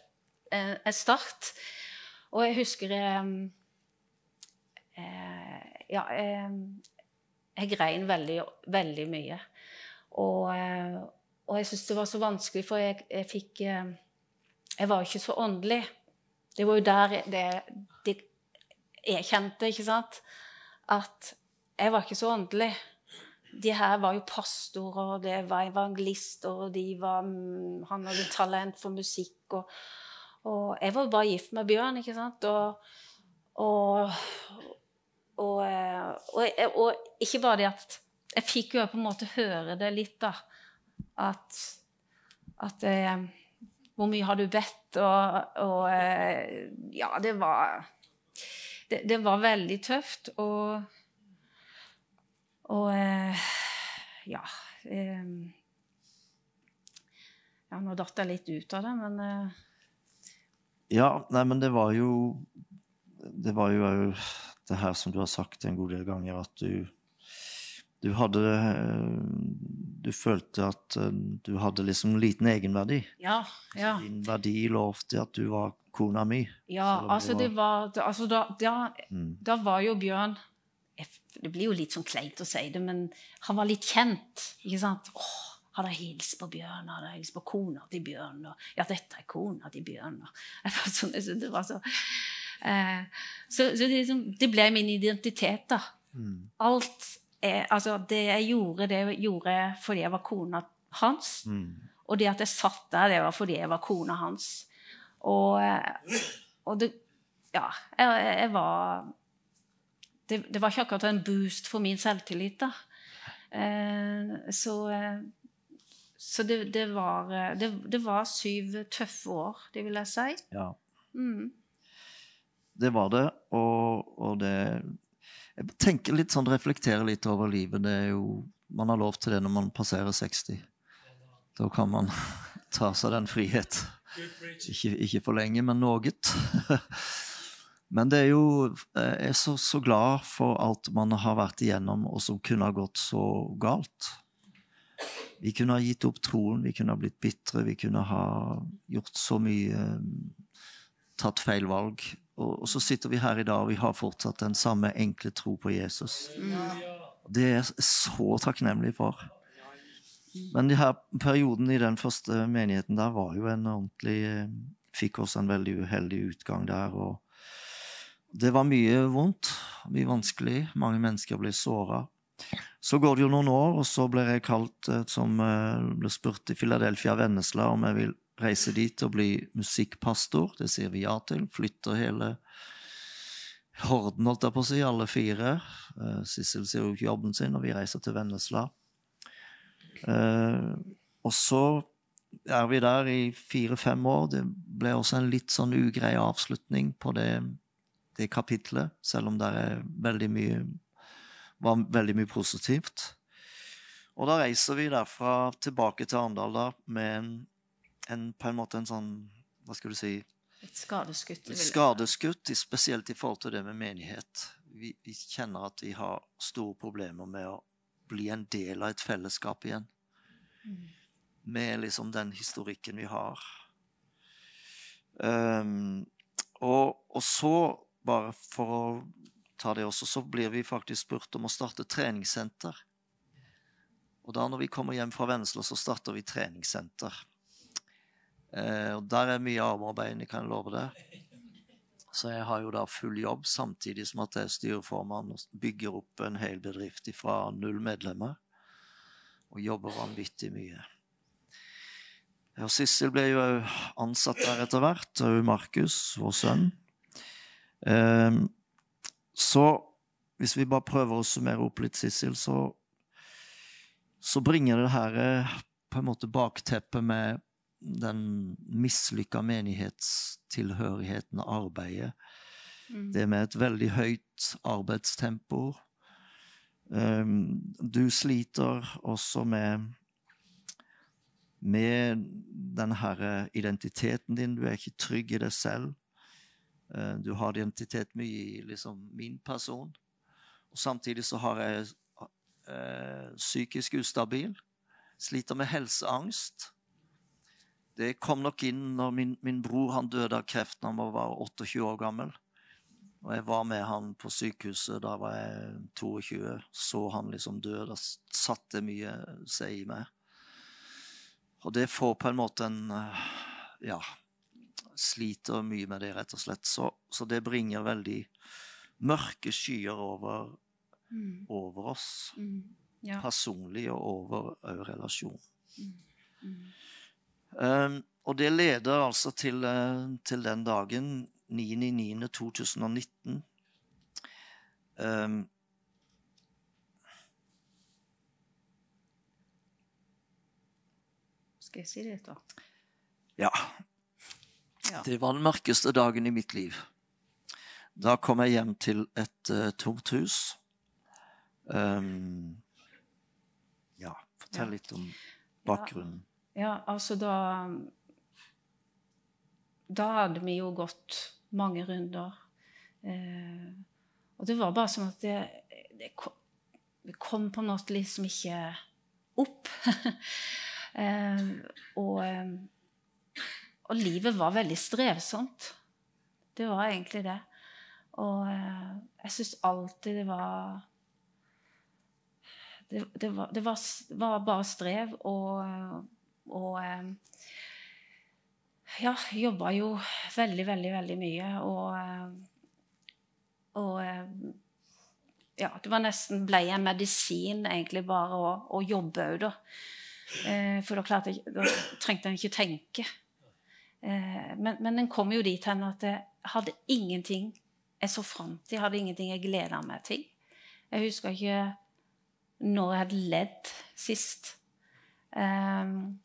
en start. Og jeg husker eh, uh, Ja, jeg, jeg grein veldig, veldig mye. Og, og jeg syntes det var så vanskelig, for jeg, jeg fikk eh, Jeg var ikke så åndelig. Det var jo der det, det jeg kjente, ikke sant? At jeg var ikke så åndelig. De her var jo pastorer, det var evangelister, og de var mm, Han hadde talent for musikk, og, og jeg var bare gift med Bjørn, ikke sant? Og, og, og, eh, og, ikke bare det at Jeg fikk jo på en måte høre det litt, da at, at eh, Hvor mye har du bedt? Og eh, Ja, det var det, det, var veldig tøft. Og, og eh, ja eh, Ja, nå datt jeg litt ut av det, men eh, Ja, nei, men det var jo Det var jo det her som du har sagt en god del ganger, at du du hadde Du følte at eh, du hadde liksom liten egenverdi. Ja, ja. Din verdi lovte at du var kona mi. Ja, altså det var, det, altså da, da, mm. da, var jo Bjørn Det blir jo litt sånn kleint å si det, men han var litt kjent. ikke sant? Åh, hadde jeg hilst på Bjørn? Hadde jeg hilst på kona til Bjørn? Og, ja, dette er kona til Bjørn. Og, [LAUGHS] sånn, det var så Eh, så, så det, liksom, det, ble min identitet, da. Mm. Alt er, altså, det jeg gjorde, det gjorde jeg fordi jeg var kona hans. Mm. Og det at jeg satt der, det var fordi jeg var kona hans. Og, eh, og det Ja, jeg, jeg var det, det, var ikke akkurat en boost for min selvtillit, da. Eh, så eh, så det, det, var, eh, det, det, var syv tøffe år, det vil jeg si. Ja. Mm. Det var det, og, og, det Jeg tenker litt sånn, reflekterer litt over livet. Det er jo Man har lov til det når man passerer 60. Da kan man [LAUGHS] ta seg den frihet. Ikke, ikke for lenge, men noe. [LAUGHS] Men det er jo Jeg er så, så glad for alt man har vært igjennom, og som kunne ha gått så galt. Vi kunne ha gitt opp troen, vi kunne ha blitt bitre, vi kunne ha gjort så mye Tatt feil valg. Og, så sitter vi her i dag, og vi har fortsatt den samme enkle tro på Jesus. Det er jeg så takknemlig for. Men de her perioden i den første menigheten der var jo en ordentlig Fikk oss en veldig uheldig utgang der. og det var mye vondt, mye vanskelig. Mange mennesker ble såra. Så går det jo noen år, og så blir jeg kalt eh, som eh, ble spurt i Philadelphia Vennesla om jeg vil reise dit og bli musikkpastor. Det sier vi ja til. Flytter hele horden, holdt jeg på å si, alle fire. Uh, Sissel sier jo ikke jobben sin, og vi reiser til Vennesla. Og så er vi der i fire-fem år. Det ble også en litt sånn ugrei avslutning på det, det kapitlet, selv om det er veldig mye var veldig mye positivt. Og da reiser vi derfra tilbake til Arendal da, med en, en, på en måte en sånn Hva skal du si Et skadeskutt. Et skadeskutt, spesielt i forhold til det med menighet. Vi, vi, kjenner at vi har store problemer med å bli en del av et fellesskap igjen. Mm. Med liksom den historikken vi har. Um, og, og så, bare for å ta det også, så blir vi faktisk spurt om å starte treningssenter. Og da når vi kommer hjem fra Vennesla, så starter vi treningssenter. Eh, og Der er mye armarbeid, jeg kan love det. Så jeg har jo da full jobb, samtidig som at jeg er styreformann og bygger opp en hel bedrift fra null medlemmer. Og jobber vanvittig mye. Og Sissel ble jo ansatt der etter hvert, og Markus, vår sønn. Eh, så hvis vi bare prøver å summere opp litt, Sissel, så, så bringer det her eh, på en måte bakteppet med den mislykka menighetstilhørigheten og arbeidet. Mm. Det med et veldig høyt arbeidstempo. Um, du sliter også med med den herre identiteten din. Du er ikke trygg i deg selv. Eh, du har identitet mye i liksom, min person. Og samtidig så har jeg eh, psykisk ustabil. Sliter med helseangst. Det kom nok inn når min, min bror han døde av kreft da han var 28 år gammel. Og jeg var med han på sykehuset da var jeg 22. Så han liksom dø. Da satte mye seg i meg. Og det får på en måte en eh, Ja, sliter mye med det, rett og slett. Så, så det bringer veldig mørke skyer over, mm. over oss. Mm. Ja. Personlig og over òg relasjon. Mm. Um, og det leder altså til, uh, til den dagen 9.9.2019. Um, Skal jeg si det, da? Ja. Det var den mørkeste dagen i mitt liv. Da kom jeg hjem til et uh, tomt hus. Um, ja, fortell litt om bakgrunnen. Ja, ja, altså da Da hadde vi jo gått mange runder. Eh, og det var bare sånn at det, det kom, det kom på en måte liksom ikke opp. [LAUGHS] eh, og eh, og livet var veldig strevsomt. Det var egentlig det. Og eh, jeg syns alltid det var Det, det, var, det var, var, bare strev og, og eh, Ja, jobba jo veldig, veldig, veldig mye. Og, eh, og ja, det var nesten ble en medisin egentlig bare å, å jobbe òg, da. For da, klarte jeg, da trengte en ikke tenke. Men, men den kom jo dit hen at jeg hadde ingenting jeg så fram til. Jeg hadde ingenting jeg gleda meg til. Jeg husker ikke når jeg hadde ledd sist. Um,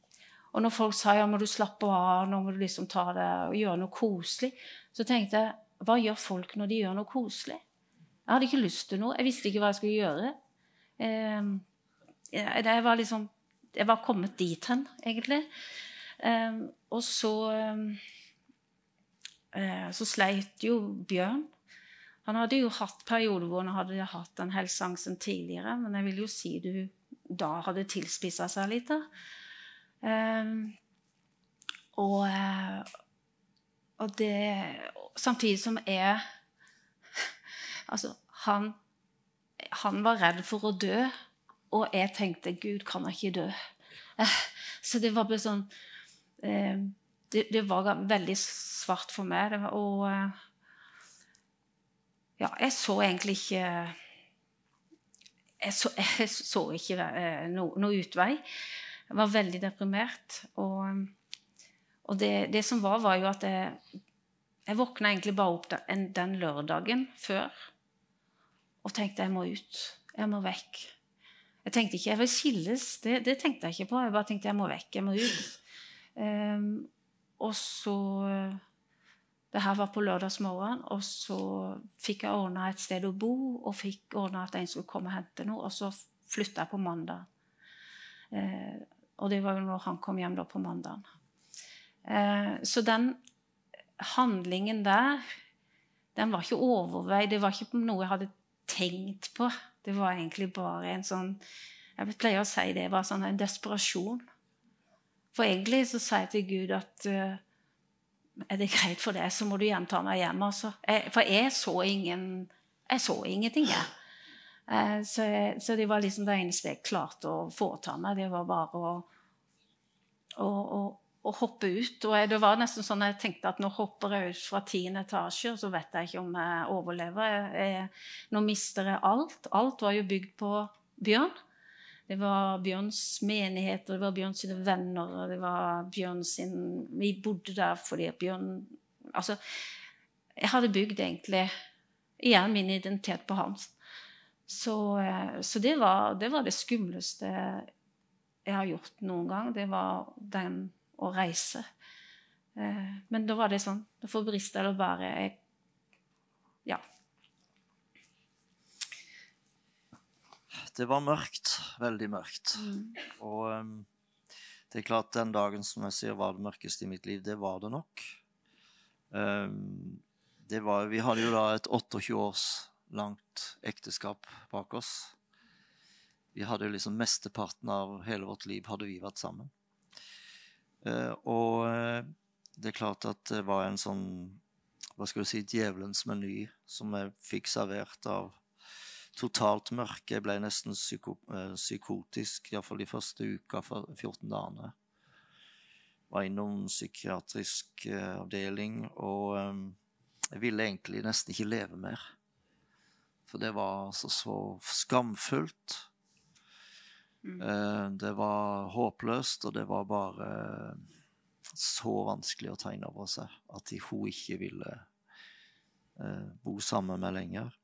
og når folk sa ja, må du slappe av, nå må du liksom ta det og gjøre noe koselig, så tenkte jeg hva gjør folk når de gjør noe koselig? Jeg hadde ikke lyst til noe. Jeg visste ikke hva jeg skulle gjøre. Um, jeg, var liksom Jeg var kommet dit hen, egentlig. Um, og så um, uh, Så sleit jo Bjørn. Han hadde jo hatt perioder hvor han hadde hatt den helseangsten tidligere, men jeg vil jo si du da hadde tilspissa seg litt. da. Um, og, eh, og det Samtidig som jeg [LAUGHS] Altså, han, han var redd for å dø, og jeg tenkte Gud kan ikke dø. [LAUGHS] Så det var bare sånn ehm, det, det, var veldig svart for meg. Var, og eh, ja, jeg så egentlig ikke Jeg så, [LAUGHS] jeg så ikke eh, noe, noe utvei. Jeg var veldig deprimert. Og, og det, det, som var, var jo at jeg, jeg våkna egentlig bare opp den, den, lørdagen før og tenkte jeg må ut. Jeg må vekk. Jeg tenkte ikke jeg vil skilles. Det, det tenkte jeg ikke på. Jeg bare tenkte jeg må vekk. Jeg må ut. Um, og så Det her var på lørdagsmorgen, og så fikk jeg ordna et sted å bo, og fikk ordna at en skulle komme og hente noe, og så flytta jeg på mandag. Eh, og det var jo når han kom hjem da på mandagen. Eh, så den handlingen der, den var ikke overveid. Det var ikke noe jeg hadde tenkt på. Det var egentlig bare en sånn Jeg pleier å si det var sånn en desperasjon. For egentlig så sier jeg til Gud at uh, er det greit for deg, så må du gjerne meg hjem. Altså. Jeg, for jeg så ingen Jeg så ingenting, jeg. Uh, så, så, det var liksom det eneste jeg klarte å foreta meg. Det var bare å, å, å, å hoppe ut. Og det var nesten sånn jeg tenkte at nå hopper jeg ut fra tiende etasje, og så vet jeg ikke om jeg overlever. Jeg, jeg, nå mister jeg alt. Alt var jo bygd på Bjørn. Det var Bjørns menighet, og det var Bjørns venner, og det var Bjørns Vi bodde der fordi Bjørn Altså, jeg hadde bygd egentlig igjen min identitet på hans. Så, eh, så det, var, det, var, det skumleste jeg har gjort noen gang. Det var den å reise. Eh, men da var det sånn For Bristol eller bare jeg, Ja. Det var mørkt. Veldig mørkt. Mm. Og um, det er klart, den dagen som jeg sier var det mørkeste i mitt liv, det var det nok. Um, det var, vi hadde jo da et 28 års langt ekteskap bak oss. Vi hadde jo liksom Mesteparten av hele vårt liv hadde vi vært sammen. Uh, og uh, det er klart at det var en sånn hva skal du si, djevelens meny som jeg fikk servert av totalt mørke. Jeg ble nesten psyko, eh, psykotisk, iallfall de første uka, for 14 dagene. Var innom psykiatrisk avdeling, og jeg ville egentlig nesten ikke leve mer. For det var altså så skamfullt. Mm. Eh, det var håpløst, og det var bare så vanskelig å ta inn over seg at hun ikke ville eh, bo sammen med lenger.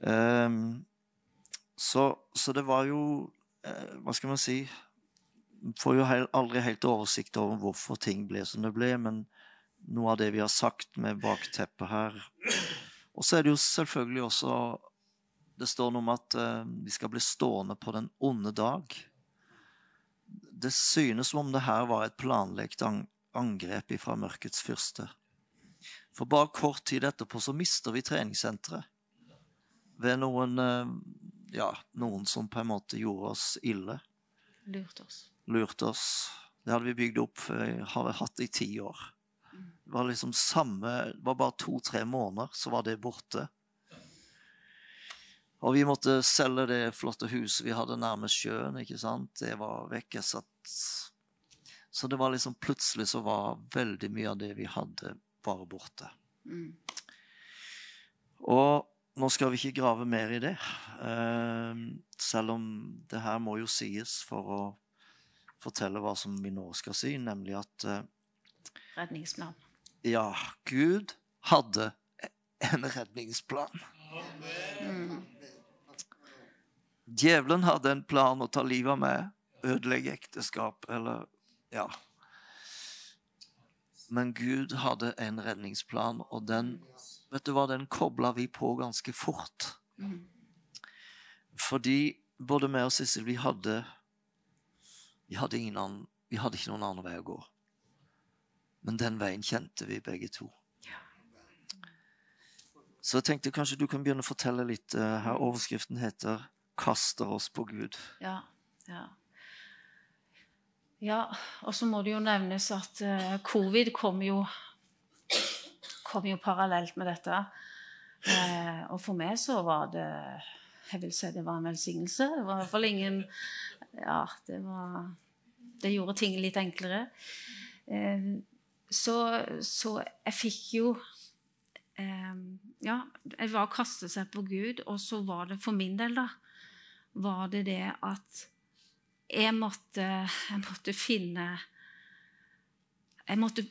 Um, så, så, det var jo eh, Hva skal man si Får jo aldri helt oversikt over hvorfor ting ble som det ble, men noe av det vi har sagt med bakteppet her og så er det jo selvfølgelig også Det står noe om at uh, vi skal bli stående på den onde dag. Det synes som om det her var et planlagt angrep fra mørkets fyrste. For bare kort tid etterpå så mister vi treningssenteret. Ved noen uh, Ja, noen som på en måte gjorde oss ille. Lurte oss. Lurte oss. Det hadde vi bygd opp, har hatt i ti år Det var liksom samme Det var bare to-tre måneder, så var det borte. Og vi måtte selge det flotte huset vi hadde nærmest sjøen. ikke sant? Det var vekk. Så det var liksom plutselig så var veldig mye av det vi hadde, bare borte. Mm. Og nå skal vi ikke grave mer i det, eh, selv om det her må jo sies for å fortelle hva som vi nå skal si, nemlig at eh, Redningsplan. ja, Gud hadde en redningsplan. Mm. Djevelen hadde en plan å ta livet av meg, ødelegge ekteskap eller Ja. Men Gud hadde en redningsplan, og den vet du hva, den kobla vi på ganske fort. Mm. Fordi både meg og Sissel, vi hadde vi hadde, ingen annen, vi hadde ikke noen annen vei å gå. Men den veien kjente vi begge to. Så jeg tenkte kanskje du kan begynne å fortelle litt. eh, her Overskriften heter 'Kaster oss på Gud'. Ja. Ja. ja og så må det jo nevnes at eh, covid kom jo, kom jo parallelt med dette. Eh, og for meg så var det Jeg vil si det var en velsignelse. Det var i hvert fall ingen Ja, det var Det gjorde ting litt enklere. Eh, så, så jeg fikk jo eh, Ja, jeg var å kaste seg på Gud, og så var det for min del, da var det det at jeg måtte, jeg måtte finne Jeg måtte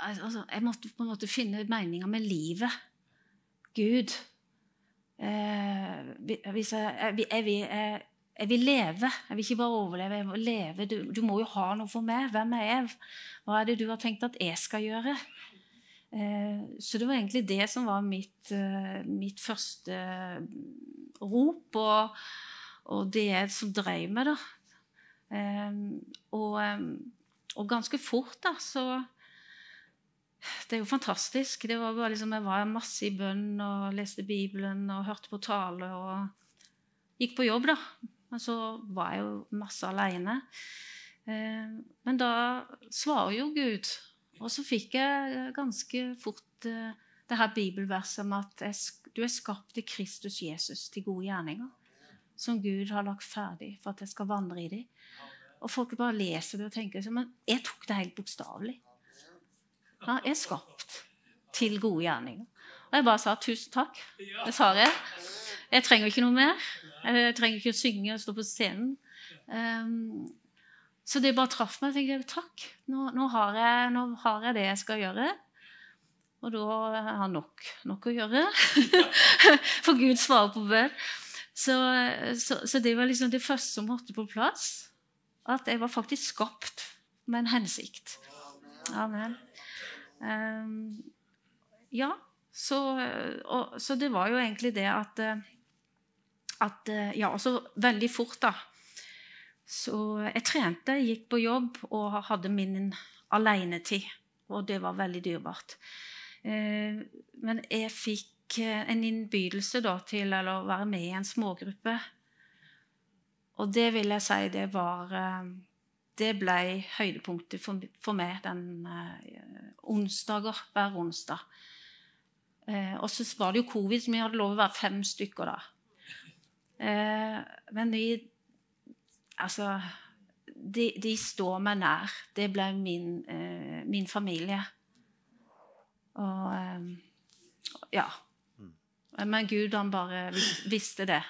altså, Jeg måtte på en måte finne meninga med livet. Gud. Eh, hvis jeg, jeg, jeg, vil- jeg, jeg vil leve. Jeg vil ikke bare overleve. Jeg vil leve. Du, du må jo ha noe for meg. Hvem er jeg? Hva er det du har tenkt at jeg skal gjøre? Eh, så det var egentlig det som var mitt, eh, mitt første rop, og, og det som drev meg, da. Eh, og, eh, og ganske fort, da, så Det er jo fantastisk. Det var bare liksom, Jeg var masse i bønn og leste Bibelen og hørte på tale og gikk på jobb, da. Men så var jeg jo masse aleine. Eh, men da svarer jo Gud. Og så fikk jeg ganske fort eh, det her bibelverset om at du er skapt i Kristus Jesus til gode gjerninger. Som Gud har lagt ferdig for at jeg skal vandre i dem. Og folk bare leser det og tenker Men jeg tok det helt bokstavelig. Jeg er skapt til gode gjerninger. Og jeg bare sa tusen takk. Det sa jeg. Jeg trenger ikke noe mer. Jeg trenger ikke å synge og stå på scenen. Um, så det bare traff meg. Jeg tenkte takk, nå, nå, har jeg, nå har jeg det jeg skal gjøre. Og da har jeg nok, nok å gjøre. [LAUGHS] For Gud svarer på bønn. Så, så, så det var liksom det første som måtte på plass. At jeg var faktisk skapt med en hensikt. Amen. Um, ja, så, og, så det var jo egentlig det at, eh, at eh, Ja, og så veldig fort, da. Så jeg trente, gikk på jobb og hadde min alenetid. Og det var veldig dyrebart. Eh, men jeg fikk eh, en innbydelse da til å være med i en smågruppe. Og det vil jeg si det var Det ble høydepunktet for, for meg den eh, onsdager hver onsdag. Eh, og så var det jo covid, så vi hadde lov å være fem stykker da. Eh, men vi Altså de, de står meg nær. Det ble min, eh, min familie. Og eh, ja. Men Gud, han bare visste det.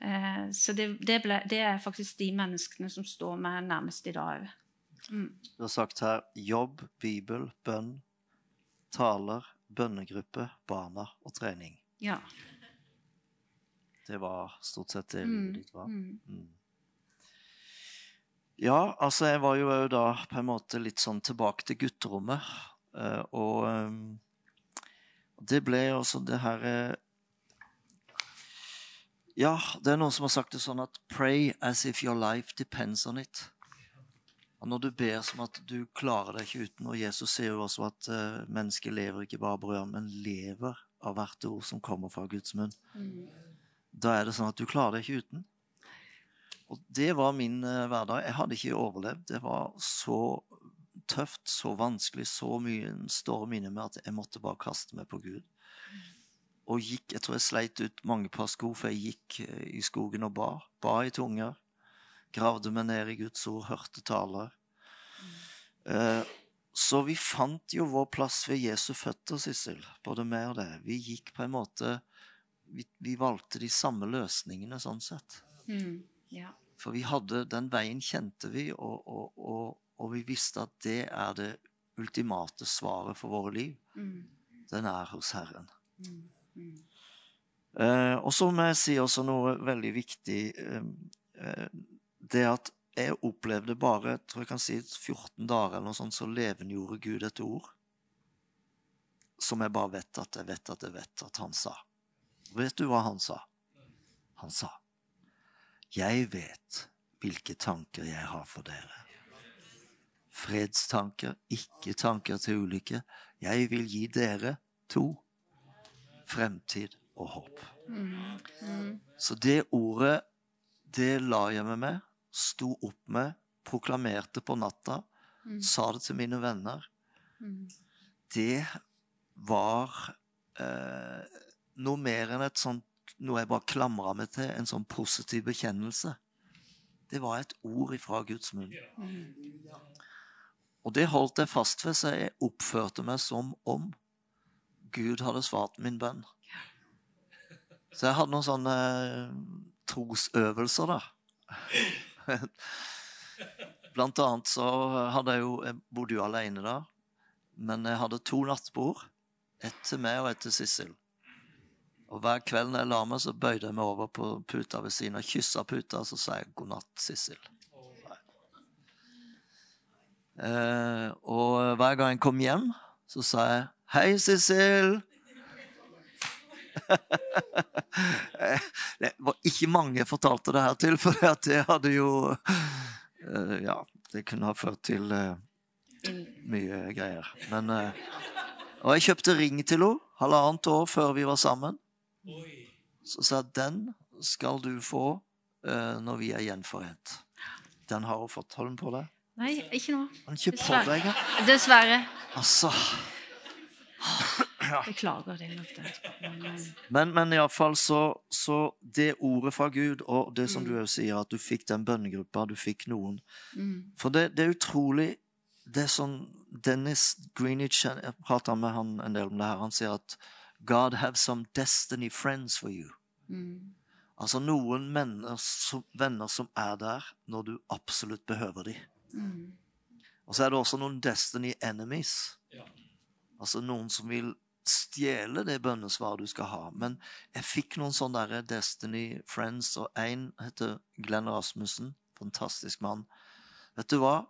Eh, så det, det, ble, det er faktisk de menneskene som står meg nærmest i dag òg. Mm. Du har sagt her jobb, bibel, bønn, taler, bønnegruppe, barna og trening. Ja. Det var stort sett det Mm. ditt var. Mm. Mm. Ja, altså jeg var jo da på en måte litt sånn tilbake til gutterommet. eh, og eh, det ble også det her eh, Ja, det er noen som har sagt det sånn at 'pray as if your life depends on it'. Og når du ber som at du klarer deg ikke uten, og Jesus sier jo også at uh, mennesket lever ikke bare av brød, men lever av hvert ord som kommer fra Guds munn, Mm. da er det sånn at du klarer deg ikke uten. Og det var min uh, hverdag. Jeg hadde ikke overlevd. Det var så tøft, så vanskelig, så mye en storm inni meg at jeg måtte bare kaste meg på Gud. Og gikk, Jeg tror jeg sleit ut mange par sko, for jeg gikk eh, i skogen og ba. Ba i tunger. Gravde meg ned i Guds ord, hørte taler. Eh, så vi fant jo vår plass ved Jesu føtter, Sissel, både meg og det. Vi gikk på en måte vi, vi, valgte de samme løsningene, sånn sett. Mm. Ja. For vi hadde Den veien kjente vi, og, og, og, og, vi visste at det er det ultimate svaret for våre liv. Mm. Den er hos Herren. Mm. Mm. Eh, og så må jeg si også noe veldig viktig. Eh, eh, det at jeg opplevde bare tror jeg kan si 14 dager eller noe sånt, så levendegjorde Gud et ord som jeg bare vet at jeg vet at jeg vet at han sa. Vet du hva han sa? Han sa, 'Jeg vet hvilke tanker jeg har for dere.' Fredstanker, ikke tanker til ulykke. Jeg vil gi dere to fremtid og håp. Mm. Mm. Så det ordet, det la jeg meg med, sto opp med, proklamerte på natta, Mm. sa det til mine venner. Mm. Det var eh, noe mer enn et sånt noe jeg bare klamra meg til, en sånn positiv bekjennelse. Det var et ord ifra Guds munn. Mm. Og det holdt jeg fast ved, så jeg oppførte meg som om Gud hadde svart min bønn. Så jeg hadde noen sånne eh, trosøvelser, da. [LAUGHS] Blant annet så hadde jeg jo Jeg bodde jo alene da, men jeg hadde to nattbord. Ett til meg og ett til Sissel. Og hver kveld når jeg la meg, så bøyde jeg meg over på puta ved siden og kyssa puta, og så sa jeg 'god natt, Sissel'. Eh, og hver gang jeg kom hjem, så sa jeg 'Hei, Sissel'. Det var ikke mange jeg fortalte det her til, for det hadde jo eh, Ja, det kunne ha ført til eh, mye greier. Men eh, Og jeg kjøpte ring til henne halvannet år før vi var sammen. Så sa jeg den skal du få når vi er gjenforent. Den har hun fått. Har hun på deg? Nei, ikke nå. Dessverre. Dessverre. Altså. Beklager det. nok det. Men, eh, Men, men iallfall så, så Det ordet fra Gud, og det som Mm. du òg sier, at du fikk den bønnegruppa, du fikk noen mm. For det, det er utrolig Det er sånn Dennis Greenwich Jeg prata med han en del om det her. Han sier at God have some destiny friends for you. Mm. Altså noen som, venner som er der når du absolutt behøver dem. Mm. Og så er det også noen destiny enemies. Altså noen som vil stjele det bønnesvaret du skal ha. Men jeg fikk noen sånne der Destiny Friends, og én heter Glenn Rasmussen. Fantastisk mann. Vet du hva?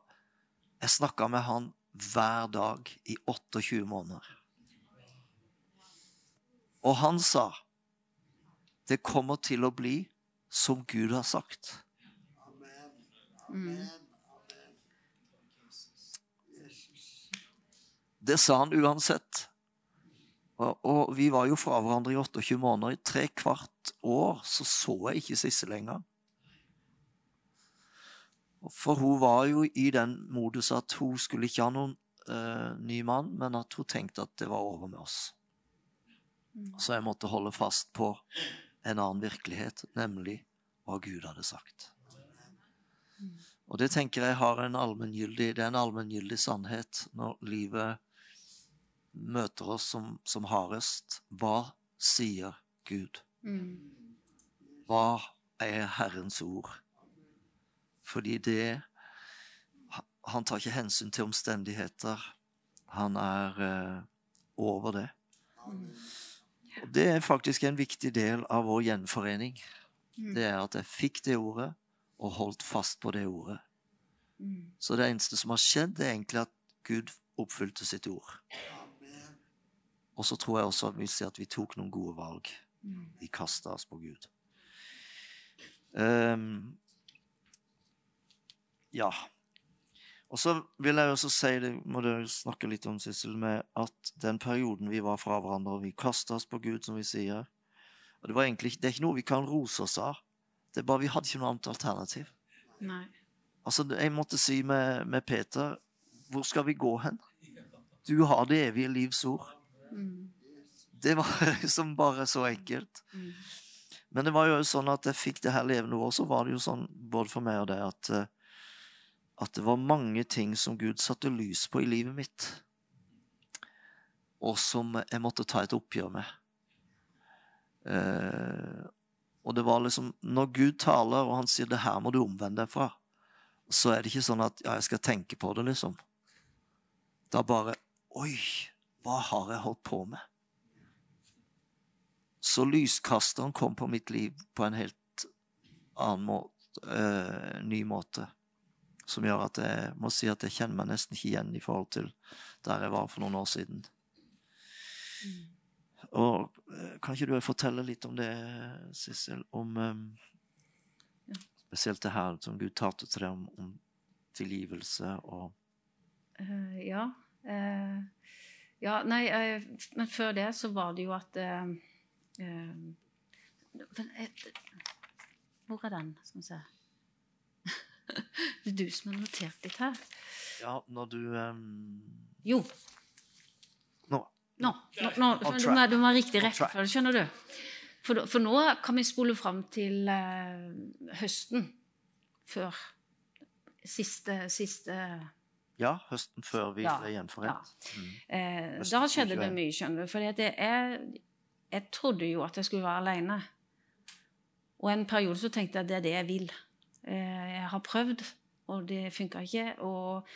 Jeg snakka med han hver dag i 28 måneder. Og han sa det kommer til å bli som Gud har sagt. Mm. Det sa han uansett. Og, og vi var jo fra hverandre i 28 måneder. I tre kvart år så så jeg ikke Sisse lenger. For hun var jo i den modus at hun skulle ikke ha noen uh, ny mann, men at hun tenkte at det var over med oss. Mm. Så jeg måtte holde fast på en annen virkelighet, nemlig hva Gud hadde sagt. Og det tenker jeg har en allmenngyldig, det er en allmenngyldig sannhet når livet møter oss som, som hardest. Hva sier Gud? Mm. Hva er Herrens ord? Fordi det Han tar ikke hensyn til omstendigheter. Han er eh, over det. Mm. Og det er faktisk en viktig del av vår gjenforening. Mm. Det er at jeg fikk det ordet, og holdt fast på det ordet. Så det eneste som har skjedd, er egentlig at Gud oppfylte sitt ord. Og så tror jeg også at vi ser at vi tok noen gode valg. Mm. Vi kasta oss på Gud. Um, ja. Og så vil jeg også si, det må du snakke litt om, Sissel, med at den perioden vi var fra hverandre, og vi kasta oss på Gud, som vi sier og Det var egentlig det er ikke noe vi kan rose oss av. Det er bare Vi hadde ikke noe annet alternativ. Nei. Altså, Jeg måtte si med, med Peter Hvor skal vi gå hen? Du har det evige livs ord. Mm. Det var [LAUGHS] liksom bare så enkelt. Mm. Men det var jo sånn at jeg fikk det her levende år, så var det jo sånn både for meg og deg at, eh, at det var mange ting som Gud satte lys på i livet mitt, og som jeg måtte ta et oppgjør med. Eh, og det var liksom Når Gud taler, og han sier 'det her må du omvende deg fra', så er det ikke sånn at ja, jeg skal tenke på det, liksom. Da bare Oi, hva har jeg holdt på med? Så lyskasteren kom på mitt liv på en helt annen måte, øh, ny måte. Som gjør at jeg må si at jeg kjenner meg nesten ikke igjen i forhold til der jeg var for noen år siden. Og øh, Kan ikke du fortelle litt om det, Sissel? Om um, spesielt det her som Gud talte til deg om, om tilgivelse og uh, Ja. Uh, ja, nei, uh, men før det så var det jo at den, Hvor er den? Skal vi se [LAUGHS] Det er du som har notert litt her. Ja, når du um... Jo. Nå. Nå, nå, nå, du, må, du må ha riktig rekkefølge, skjønner du. For, for, nå kan vi spole fram til uh, høsten før siste, siste Ja, høsten før vi ble gjenforent. Mm. Eh, da skjedde det mye, skjønner du. For jeg, jeg trodde jo at jeg skulle være aleine. Og en periode så tenkte jeg at det er det jeg vil. Eh, jeg har prøvd, og det funka ikke. Og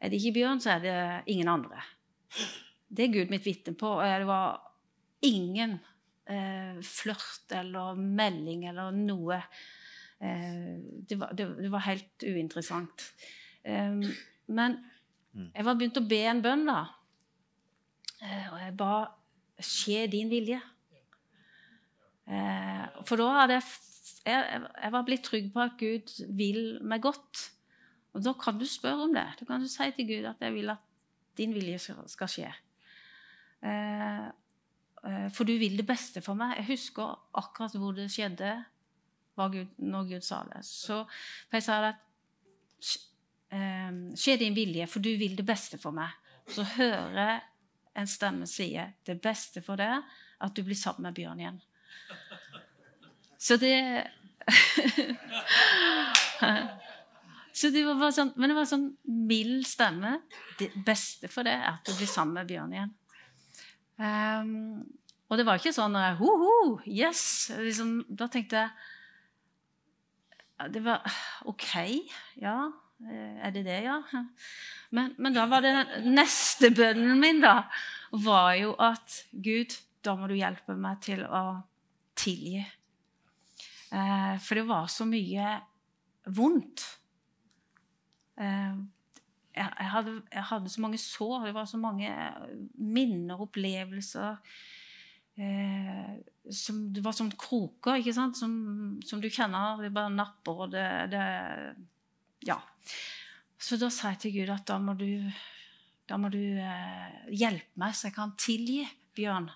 er det ikke Bjørn, så er det ingen andre. Det er Gud mitt vitne på. Og Det var ingen eh, flørt eller melding eller noe. Eh, det, var, det, det, var, helt uinteressant. Eh, men mm. jeg var begynt å be en bønn, da. Eh, og jeg ba skje din vilje. Eh, for da hadde jeg, jeg, jeg var blitt trygg på at Gud vil meg godt. Og da kan du spørre om det. Da kan du si til Gud at jeg vil at din vilje skal skje. Eh, for du vil det beste for meg. Jeg husker akkurat hvor det skjedde Gud, når Gud sa det. Så jeg sa at eh, Skje din vilje, for du vil det beste for meg. Så hører en stemme si det beste for deg at du blir sammen med Bjørn igjen. Så det [LAUGHS] Så det var bare sånn, Men det var sånn mild stemme. Det beste for deg er at du blir sammen med Bjørn igjen. Um, og det var ikke sånn ho-ho, yes! Liksom, da tenkte jeg Det var OK, ja. Eh, er det det, ja? [LAUGHS] Men, men da var det neste bønnen min, da, var jo at Gud, da må du hjelpe meg til å tilgi. Eh, for det var så mye vondt. Eh, jeg, hadde, jeg, hadde, så mange sår. Det var så mange minner, opplevelser. Eh, som, det var som kroker ikke sant? Som, som du kjenner. Det bare napper, og det, det, Ja. Så da sa jeg til Gud at da må du, da må du eh, hjelpe meg, så jeg kan tilgi Bjørn.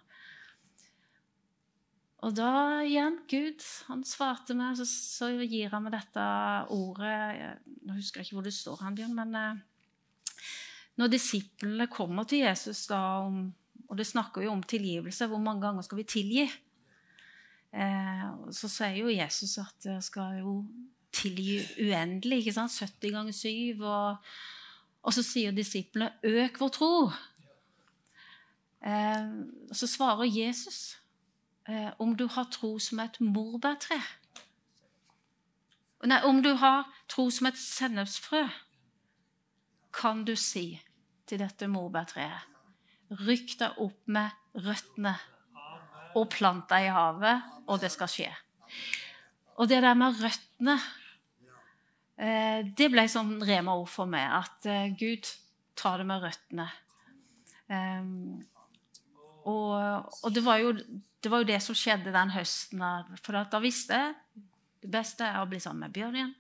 Og da igjen, Gud, han svarte meg, så, så gir han meg dette ordet Nå husker jeg ikke hvor det står, han Bjørn, men eh, når disiplene kommer til Jesus, da, og det snakker jo om tilgivelse, hvor mange ganger skal vi tilgi? Eh, så sier jo Jesus at det skal jo tilgi uendelig. ikke sant? 70 ganger 7. Og, og så sier disiplene 'øk vår tro'. Eh, så svarer Jesus eh, om du har tro som et morbærtre. Nei, om du har tro som et sennepsfrø, kan du si til dette morbærtreet. Rykk deg opp med røttene og plant deg i havet, og det skal skje. Og det der med røttene Det ble sånn rema-ord for meg. At eh, Gud tar det med røttene. Um, og, og det, var jo, det, var jo, det som skjedde den høsten. For da visste jeg det beste er å bli sammen med Bjørn igjen.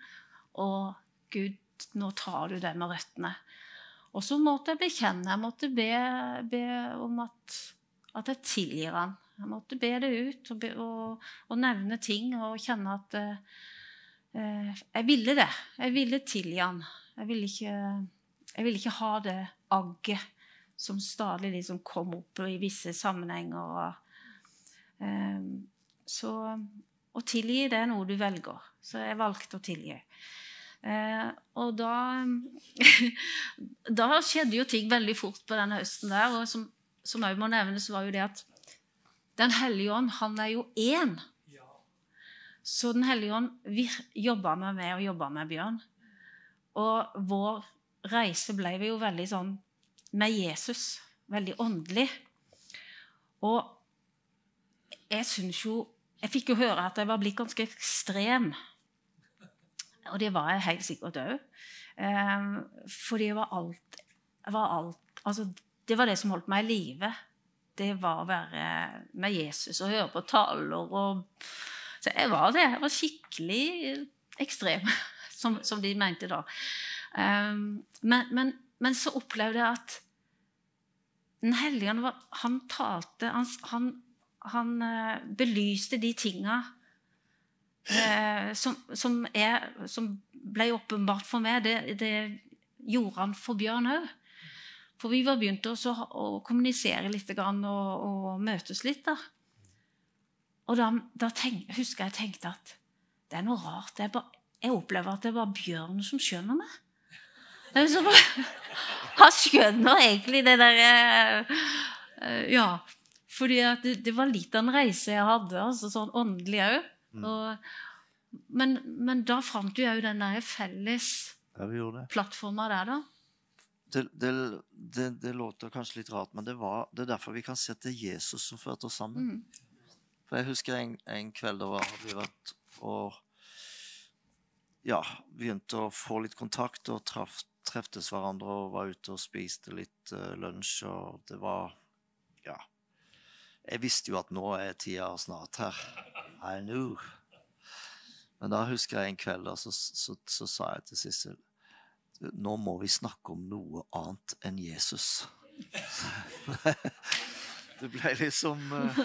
Og Gud, nå tar du det med røttene. Og så måtte jeg bekjenne. Jeg måtte be, be om at, at, jeg tilgir han. Jeg måtte be det ut og, be, og, og nevne ting og kjenne at eh, jeg ville det. Jeg ville tilgi han. Jeg ville ikke, jeg ville ikke ha det agget som stadig liksom kom opp i visse sammenhenger. Eh, så å tilgi, det er noe du velger. Så jeg valgte å tilgi. Eh, og da [LAUGHS] Da skjedde jo ting veldig fort på denne høsten der. Og som, òg må nevnes, var jo det at Den hellige ånd, han er jo én. Så Den hellige ånd jobba med meg og jobba med Bjørn. Og vår reise ble jo veldig sånn med Jesus. Veldig åndelig. Og jeg syns jo Jeg fikk jo høre at jeg var blitt ganske ekstrem. Og det var jeg helt sikkert òg. Um, for det var alt, var alt altså, Det var det som holdt meg i live. Det var å være med Jesus og høre på taler og Så jeg var det. Jeg var skikkelig ekstrem, [LAUGHS] som, som de mente da. Um, men, men, men, så opplevde jeg at Den hellige ånd han talte Han, han, han uh, belyste de tinga uh, som, som, som, ble åpenbart for meg. Det, det gjorde han for Bjørn òg. For vi var begynt å, å kommunisere litt og, og, møtes litt. da. Og da, da tenk, husker jeg tenkte at det er noe rart. Jeg, bare, jeg opplever at det var Bjørn som skjønner meg. Så, [LAUGHS] han skjønner egentlig det derre uh, Ja. Fordi det, det, var litt av en reise jeg hadde, altså sånn åndelig òg. Mm. Men, men, da fant du òg den der felles ja, plattforma der, da. Det, det, det, det, låter kanskje litt rart, men det, var, det er derfor vi kan se til er Jesus som førte oss sammen. Mm. For Jeg husker en, en kveld da vi vært og ja, begynte å få litt kontakt og traff treftes hverandre og var ute og spiste litt uh, lunsj, og det var Ja. Jeg visste jo at nå er tida snart her. I knew. Men da husker jeg en kveld da, så, så, så, sa jeg til Sissel Nå må vi snakke om noe annet enn Jesus. [LAUGHS] det ble liksom uh,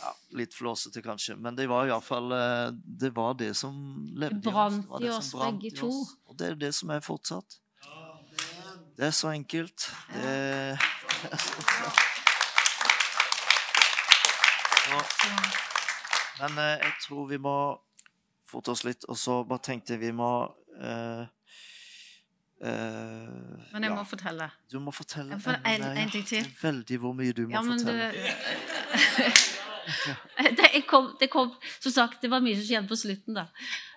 ja, litt flåsete, kanskje. Men det var iallfall uh, Det var det som levde i oss. Det brant i oss begge to. Og det er det som er fortsatt. Det er så enkelt. Det Men uh, jeg tror vi må forte oss litt, og så bare tenkte jeg vi må eh, Uh, men jeg ja. må fortelle. Du må fortelle. For en, en, ting til. Veldig hvor mye du må ja, fortelle. Det, [LAUGHS] [LAUGHS] det, kom, det, kom, Som sagt, det var mye som skjedde på slutten, da.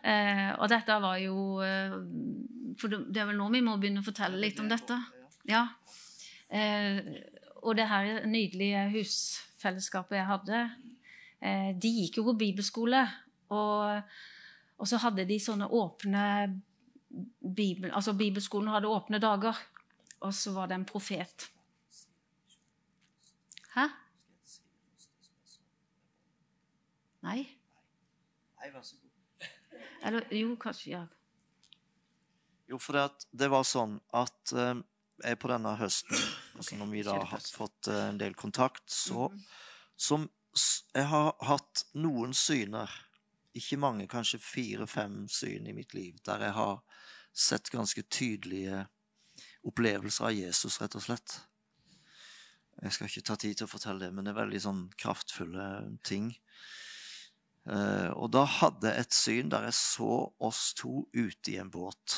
Uh, og dette var jo uh, For det er vel nå vi må begynne å fortelle litt om dette. Ja. og det her nydelige husfellesskapet jeg hadde, de gikk jo på bibelskole. Og, og så hadde de sånne åpne Bibel, altså Bibelskolen hadde åpne dager, og så var det en profet. Hæ? Nei? Nei, vær så god. Eller jo, kanskje. ja. Jo, for det, det var sånn at eh, jeg på denne høsten, altså når vi da har fått eh, en del kontakt, så mm -hmm. som Jeg har hatt noen syner ikke mange, kanskje fire-fem syn i mitt liv, der jeg har sett ganske tydelige opplevelser av Jesus, rett og slett. Jeg skal ikke ta tid til å fortelle det, men det er veldig sånn kraftfulle ting. Uh, og da hadde jeg et syn der jeg så oss to ute i en båt.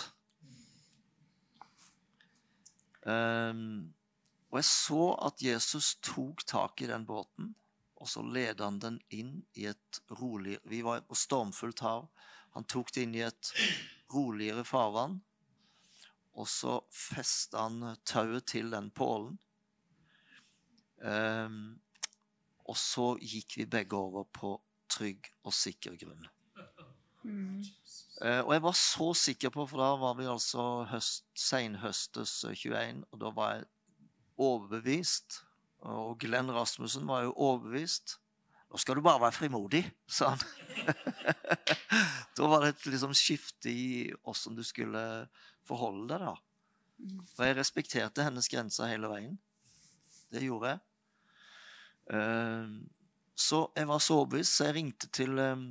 Um, og jeg så at Jesus tok tak i den båten og så ledet han den inn i et rolig Vi var på stormfullt hav. Han tok det inn i et roligere farvann. Og så festa han tauet til den pålen. Um, og så gikk vi begge over på trygg og sikker grunn. Mm. Uh, og jeg var så sikker på, for da var vi altså høst, senhøstes 21, og da var jeg overbevist og Glenn Rasmussen var jo overbevist. Nå skal du bare være frimodig, sa han. [LAUGHS] da var det et liksom skifte i åssen du skulle forholde deg, da. For jeg respekterte hennes grenser hele veien. Det gjorde jeg. Ehm, så jeg var så overbevist, så jeg ringte til ehm,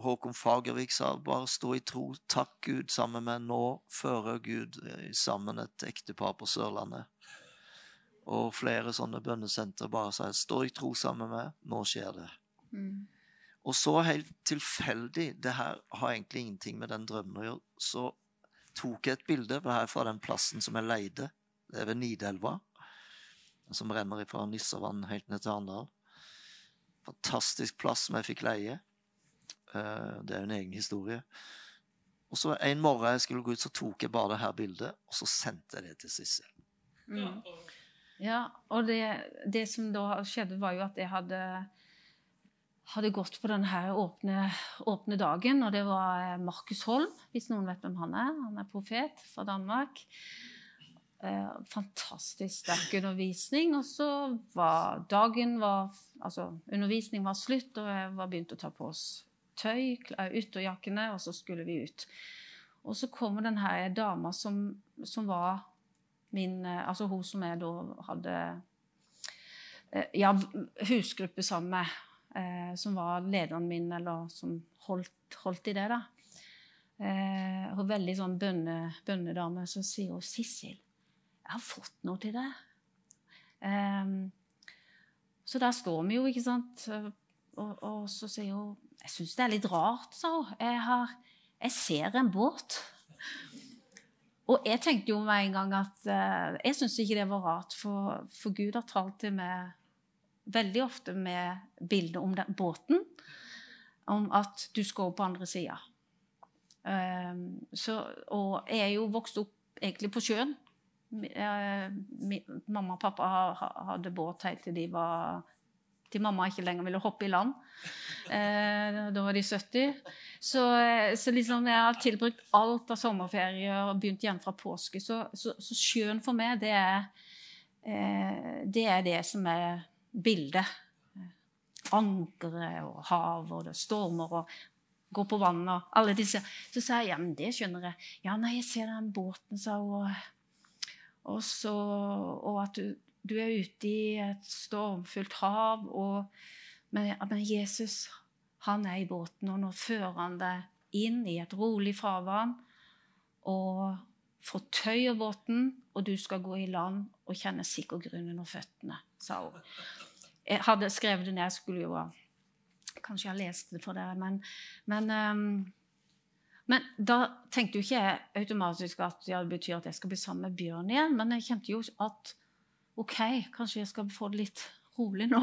Håkon Fagervik sa bare stå i tro, takk Gud sammen med Nå fører Gud eh, sammen et ektepar på Sørlandet. Og flere sånne bønnesenter bare sa 'Stå i tro sammen med. Nå skjer det'. Mm. Og så helt tilfeldig Det her har egentlig ingenting med den drømmen å gjøre. Så tok jeg et bilde det her fra den plassen som jeg leide. Det er ved Nidelva, som renner fra Nissevann helt ned til Arendal. Fantastisk plass som jeg fikk leie. Eh, det er jo en egen historie. Og så En morgen jeg skulle gå ut, så tok jeg bare det her bildet, og så sendte jeg det til Sissel. Mm. Ja, og det, det, som da skjedde, var jo at jeg hadde, hadde gått på denne åpne, åpne, dagen, og det var Markus Holm, hvis noen vet hvem han er. Han er profet fra Danmark. Eh, fantastisk sterk undervisning. Og så var dagen var, Altså, undervisningen var slutt, og jeg var begynt å ta på oss tøy, ytterjakkene, og så skulle vi ut. Og så kommer denne dama som, som var min eh, Altså hun som jeg da hadde eh, ja, husgruppe sammen med, eh, som var lederen min, eller som holdt, holdt i det, da. Eh, hun veldig sånn bønne, bønnedame. Så sier hun 'Sissel, jeg har fått noe til deg'. Um, så der står vi jo, ikke sant. Og, og så sier hun jeg syns det er litt rart, sa hun. Jeg, har, jeg ser en båt. Og jeg tenkte jo med en gang at uh, jeg syns ikke det var rart, for, for, Gud har talt til meg veldig ofte med bilder om den båten, om at du skal på andre sida. Um, og jeg er jo vokst opp egentlig på sjøen. Min, mamma og pappa hadde båt helt til de var til mamma ikke lenger ville hoppe i land. Eh, da var de 70. Så, så liksom jeg har tilbrukt alt av sommerferie og begynt igjen fra påske. Så, så, så sjøen for meg, det er, eh, det er det som er bildet. Ankeret og havet og det stormer og gå på vannet og alle disse. Så sa jeg ja, men det skjønner jeg. Ja, nei, jeg ser den båten, sa hun. Og, så, og at du du er ute i et stormfullt hav, og, men, men, Jesus han er i båten, og nå fører han deg inn i et rolig farvann. Og fortøyer båten, og du skal gå i land og kjenne sikker grunn under føttene, sa hun. Jeg hadde skrevet det ned, jeg skulle jo Kanskje jeg har lest det for dere, men, men um, men da tenkte jo ikke jeg automatisk at ja, det betyr at jeg skal bli sammen med Bjørn igjen. Men jeg kjente jo at OK, kanskje jeg skal få det litt rolig nå.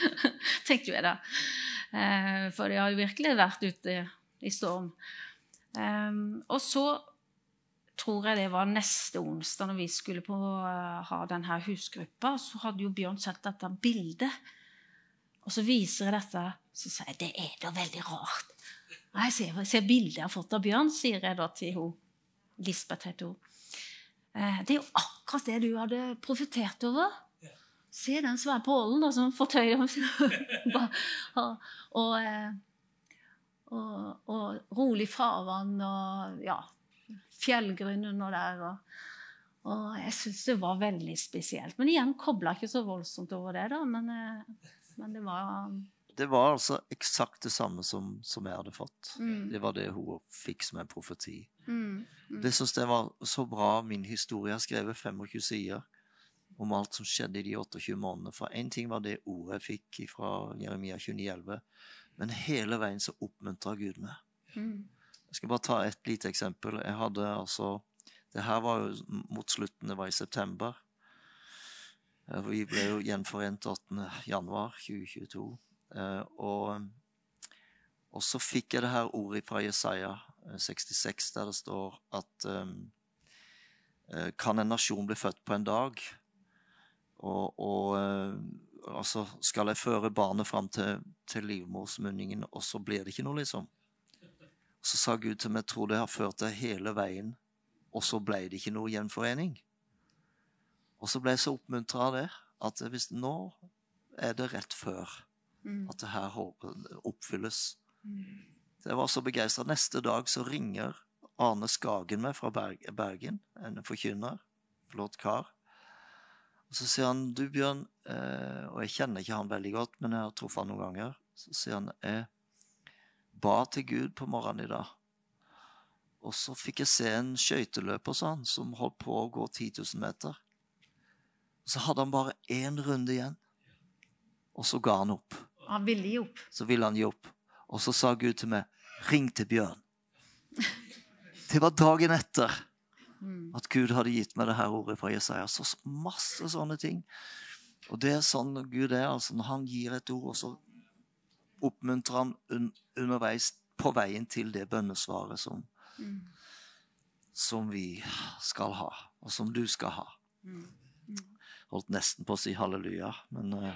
[LAUGHS] Tenkte jeg da. Eh, for jeg har jo virkelig vært ute i storm. Eh, og så tror jeg det var neste onsdag, når vi skulle på, uh, ha denne husgruppa, så hadde jo Bjørn sett dette bildet. Og så viser jeg dette, så sier jeg det er da veldig rart. Jeg ser, jeg ser bildet jeg har fått av Bjørn, sier jeg da til hun. Lisbeth heter hun. Eh, det er jo akkurat det du hadde profetert over. Se den svære pålen da, som fortøyer og, [LAUGHS] og, eh, og, og, rolig farvann og ja, fjellgrunn under der. Og, og jeg syns det var veldig spesielt. Men igjen kobla ikke så voldsomt over det, da. Men, eh, men det var det var altså eksakt det samme som, som jeg hadde fått. Mm. Det var det hun fikk som en profeti. Mm. Mm. Det syns jeg var så bra. Min historie har skrevet 25 sider om alt som skjedde i de 28 månedene. For én ting var det ordet jeg fikk fra Jeremia 29,11, men hele veien så oppmuntra Gud meg. Mm. Jeg skal bare ta et lite eksempel. Jeg hadde altså Det her var jo mot slutten, det var i september. Vi ble jo gjenforent 8. januar 2022. Eh, og, og, så fikk jeg det her ordet fra Jesaja 66, eh, der det står at um, Kan en nasjon bli født på en dag? Og, og altså Skal jeg føre barnet fram til, til livmorsmunningen, og så blir det ikke noe, liksom? Så sa Gud til meg, tro det har ført deg hele veien, og så ble det ikke noe gjenforening. Og så ble jeg så oppmuntra av det at hvis nå er det rett før. At det her oppfylles. Mm. Jeg var så begeistra. Neste dag så ringer Arne Skagen meg fra Bergen, en forkynner. Flott kar. Og Så sier han du, Bjørn, eh, og jeg kjenner ikke han veldig godt, men jeg har truffet han noen ganger. Så sier han jeg ba til Gud på morgenen i dag. Og så fikk jeg se en skøyteløper sånn, som holdt på å gå 10 000 meter. Så hadde han bare én runde igjen, og så ga han opp. Han ville gi opp. Så ville han gi opp. Og så sa Gud til meg 'Ring til Bjørn'. [LAUGHS] Det var dagen etter at Gud hadde gitt meg det her ordet fra Jesaja. Så masse sånne ting. Og det er sånn Gud er. altså Når han gir et ord, og så oppmuntrer han un underveis på veien til det bønnesvaret som, mm. som vi skal ha, og som du skal ha. Mm. Holdt nesten på å si halleluja, men uh,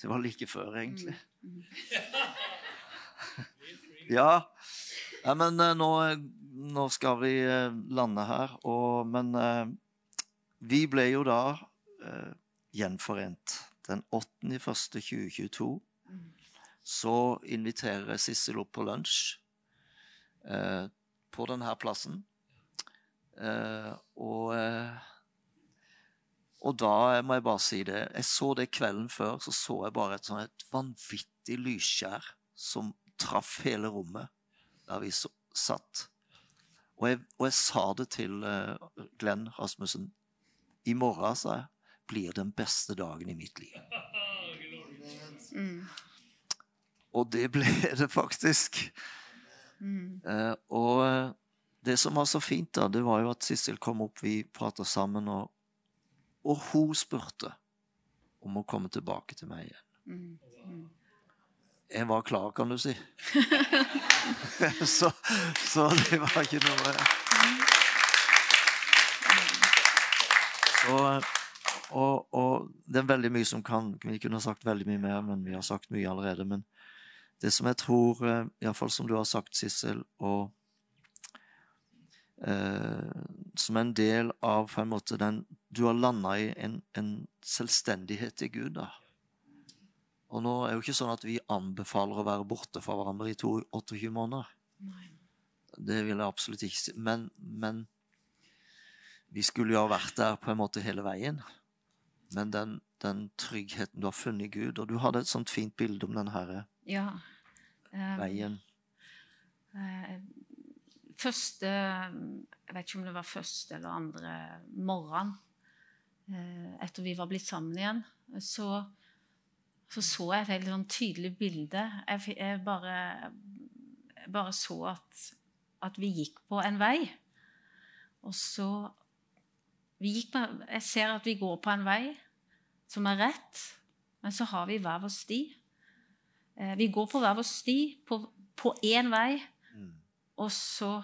det var like før, egentlig. Mm. [LAUGHS] ja. ja, men uh, nå, nå, skal vi uh, lande her, og, men vi ble jo da gjenforent den 8.1.2022 så inviterer Sissel opp på lunsj eh, på denne plassen. Eh, og, eh, og da må jeg bare si det Jeg så det kvelden før, så så jeg bare et sånn et vanvittig lysskjær som traff hele rommet der vi så, satt. Og jeg, og jeg, sa det til uh, Glenn Rasmussen. I morgen, sa jeg, blir den beste dagen i mitt liv. Mm. Og det ble det faktisk. Mm. Eh, og eh, det som var så fint, da, det var jo at Sissel kom opp, vi prata sammen, og, og, hun spurte om å komme tilbake til meg igjen. Jeg var klar, kan du si. [LAUGHS] så, så, det var ikke noe Og, og, og, det er veldig mye som kan Vi kunne sagt veldig mye mer, men vi har sagt mye allerede. men det som jeg tror, eh, iallfall som du har sagt, Sissel, og eh, som en del av på en måte den Du har landa i en, en, selvstendighet i Gud. da. Og nå er det jo ikke sånn at vi anbefaler å være borte fra hverandre i to, 28 måneder. Nei. Det vil jeg absolutt ikke si. Men, men, vi skulle jo ha vært der på en måte hele veien. Men den, den tryggheten du har funnet i Gud Og du hadde et sånt fint bilde om den herre ja. Um, veien. Uh, første Jeg vet ikke om det var første eller andre morgen uh, etter vi var blitt sammen igjen, så så, så jeg et helt sånn tydelig bilde. Jeg, jeg, bare, jeg bare, så at, at, vi gikk på en vei. Og så på, Jeg ser at vi går på en vei som er rett, men så har vi hver vår sti. Eh, vi går på hver vår sti, på én vei. Og så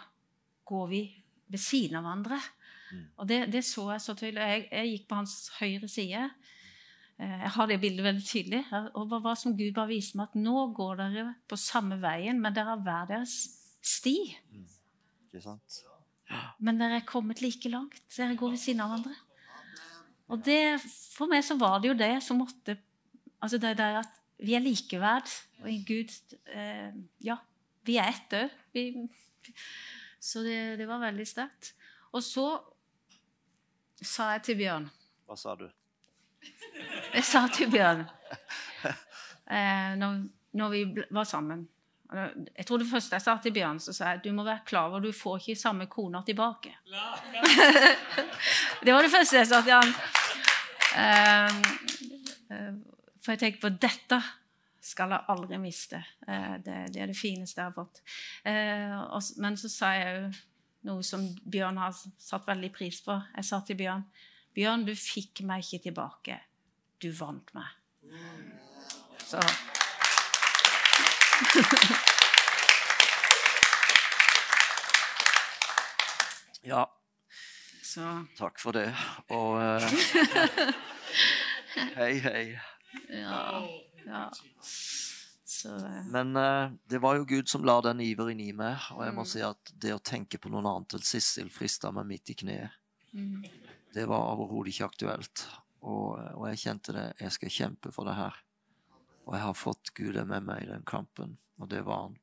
går vi ved siden av hverandre. Mm. Og det, det, så jeg så tydelig. Jeg, jeg, gikk på hans høyre side. Eh, jeg har det bildet veldig tydelig. Og var som Gud bare viste meg at nå går dere på samme veien, men dere har hver deres sti. Mm. Ikke sant? Men dere er kommet like langt. Dere går ved siden av hverandre. Og det, for meg så var det jo det som måtte Altså det der at vi er likeverd. Og i Gud eh, Ja, vi er ett òg. Så det, det, var veldig sterkt. Og så sa jeg til Bjørn Hva sa du? Jeg sa til Bjørn eh, når, når, vi var sammen Jeg tror det første jeg sa til Bjørn, så sa jeg du må være klar over du får ikke samme kona tilbake. det var det første jeg sa til han. Eh, eh, for jeg tenker på dette skal jeg aldri miste. Eh, det, det er det fineste jeg har fått. Eh, men så sa jeg jo noe som Bjørn har satt veldig pris på. Jeg sa til Bjørn Bjørn, du fikk meg ikke tilbake. Du vant meg. Så [LAUGHS] Ja. Så. Takk for det. Og uh, [LAUGHS] Hei, hei. Ja. Ja. Så, eh. Men uh, det var jo Gud som la den iveren i meg, og jeg må mm. si at det å tenke på noen annet enn Sissel frista meg midt i kneet. Mm. Det var overhodet ikke aktuelt. Og, og, jeg kjente det. Jeg skal kjempe for det her. Og jeg har fått Gud med meg i den kampen, og det var han.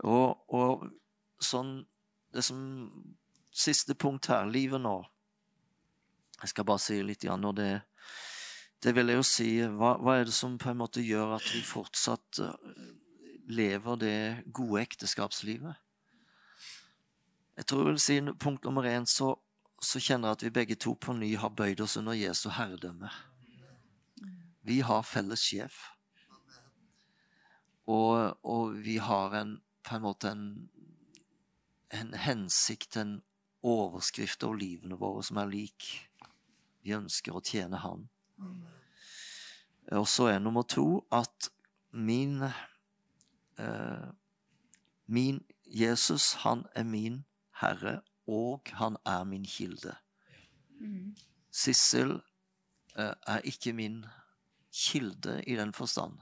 Og, og sånn Det som Siste punkt her, livet nå. Jeg skal bare si litt igjen, når det det vil jeg jo si hva, hva, er det som på en måte gjør at vi fortsatt eh, lever det gode ekteskapslivet? Jeg tror jeg vil si punkt nummer én så, så kjenner jeg at vi begge to på ny har bøyd oss under Jesu herredømme. Vi har felles sjef. Og, og vi har en, på en måte en, en hensikt, en overskrift over livene våre som er lik. Vi ønsker å tjene Han. Og så er nummer to at min eh, Min Jesus, han er min Herre, og han er min kilde. Sissel eh, er ikke min kilde i den forstand.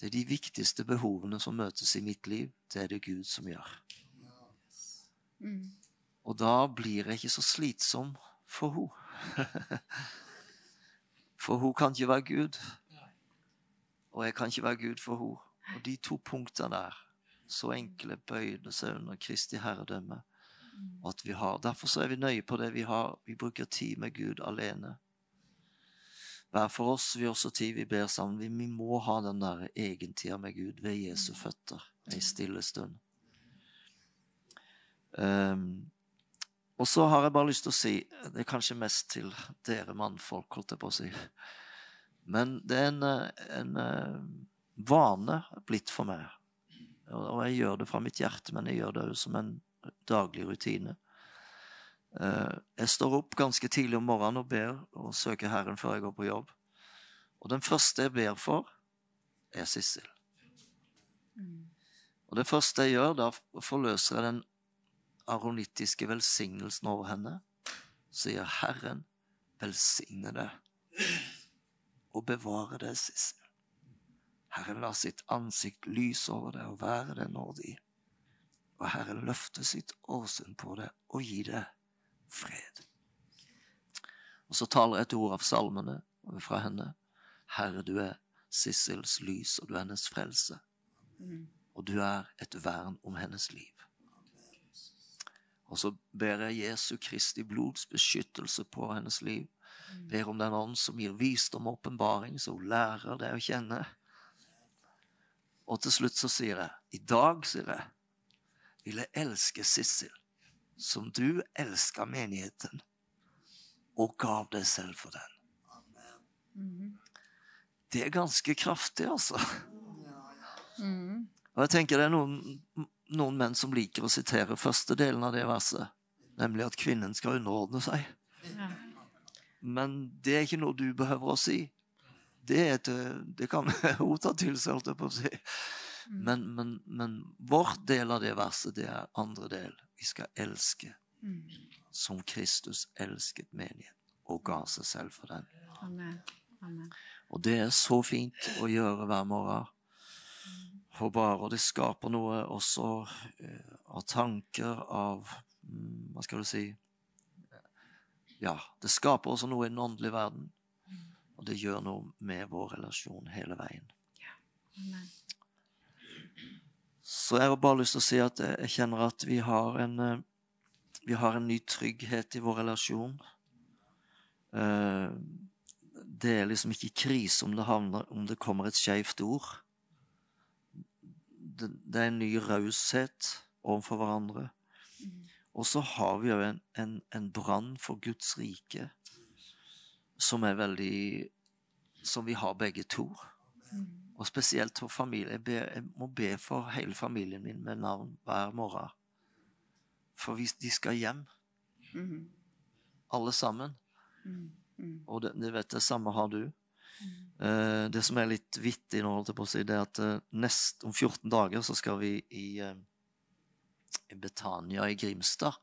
Det er de viktigste behovene som møtes i mitt liv. Det er det Gud som gjør. Mm. Og da blir jeg ikke så slitsom for henne. [LAUGHS] For hun kan ikke være Gud. Og jeg kan ikke være Gud for henne. Og de to punktene der, så enkle, bøyde seg under Kristi herredømme. Og at vi har, Derfor så er vi nøye på det vi har. Vi bruker tid med Gud alene. Hver for oss, vi har også tid vi ber sammen. Vi, vi må ha den der egentida med Gud ved Jesu føtter, ei stille stund. Um, og så har jeg bare lyst til å si, det er kanskje mest til dere mannfolk, holdt jeg på å si, men det er en, en eh, vane blitt for meg. Og jeg gjør det fra mitt hjerte, men jeg gjør det òg som en daglig rutine. Eh, jeg står opp ganske tidlig om morgenen og ber og søker Herren før jeg går på jobb. Og den første jeg ber for, er Sissel. Og det første jeg gjør, da forløser jeg den aronittiske velsignelsen over henne. Sier Herren velsigne deg og bevare deg, Sissel. Herren lar sitt ansikt lyse over deg og være deg nådig. Og Herren løfter sitt åsyn på deg og gir deg fred. Og så taler et ord av salmene fra henne. Herre, du er Sissels lys, og du er hennes frelse. Og du er et vern om hennes liv. Og så ber jeg Jesu Kristi blods beskyttelse på hennes liv. Ber om den ånd som gir visdom og åpenbaring, så hun lærer det å kjenne. Og til slutt så sier jeg, i dag, sier jeg, vil jeg elske Sissel som du elska menigheten og gav deg selv for den. Det er ganske kraftig, altså. Og jeg tenker det er noen, noen menn som liker å sitere første delen av det verset, nemlig at kvinnen skal underordne seg. Ja. Men det er ikke noe du behøver å si. Det, et, det kan [LAUGHS] hun ta til seg, holdt jeg på å si. Men, men, men vår del av det verset, det er andre del. Vi skal elske som Kristus elsket menigheten og ga seg selv for den. Amen. Amen. Og det er så fint å gjøre hver morgen. For bare, og det skaper noe også eh, av tanker, av mm, Hva skal du si Ja, det skaper også noe i den åndelige verden. Og det gjør noe med vår relasjon hele veien. Så jeg har bare lyst til å si at jeg jeg kjenner at vi har en eh, Vi har en ny trygghet i vår relasjon. Eh, Det er liksom ikke krise om det, havner, om det kommer et skeivt ord. Det, det er en ny raushet overfor hverandre. Og så har vi jo en, en, en brann for Guds rike som er veldig Som vi har begge to. Og spesielt for familie. Jeg, ber, jeg må be for hele familien min med navn hver morgen. For hvis de skal hjem, Mhm. alle sammen. Og det, det vet jeg, samme har du. Eh, det som er litt vittig nå, holdt jeg på å si, det er at eh, nest, om 14 dager så skal vi i, eh, i Betania i Grimstad.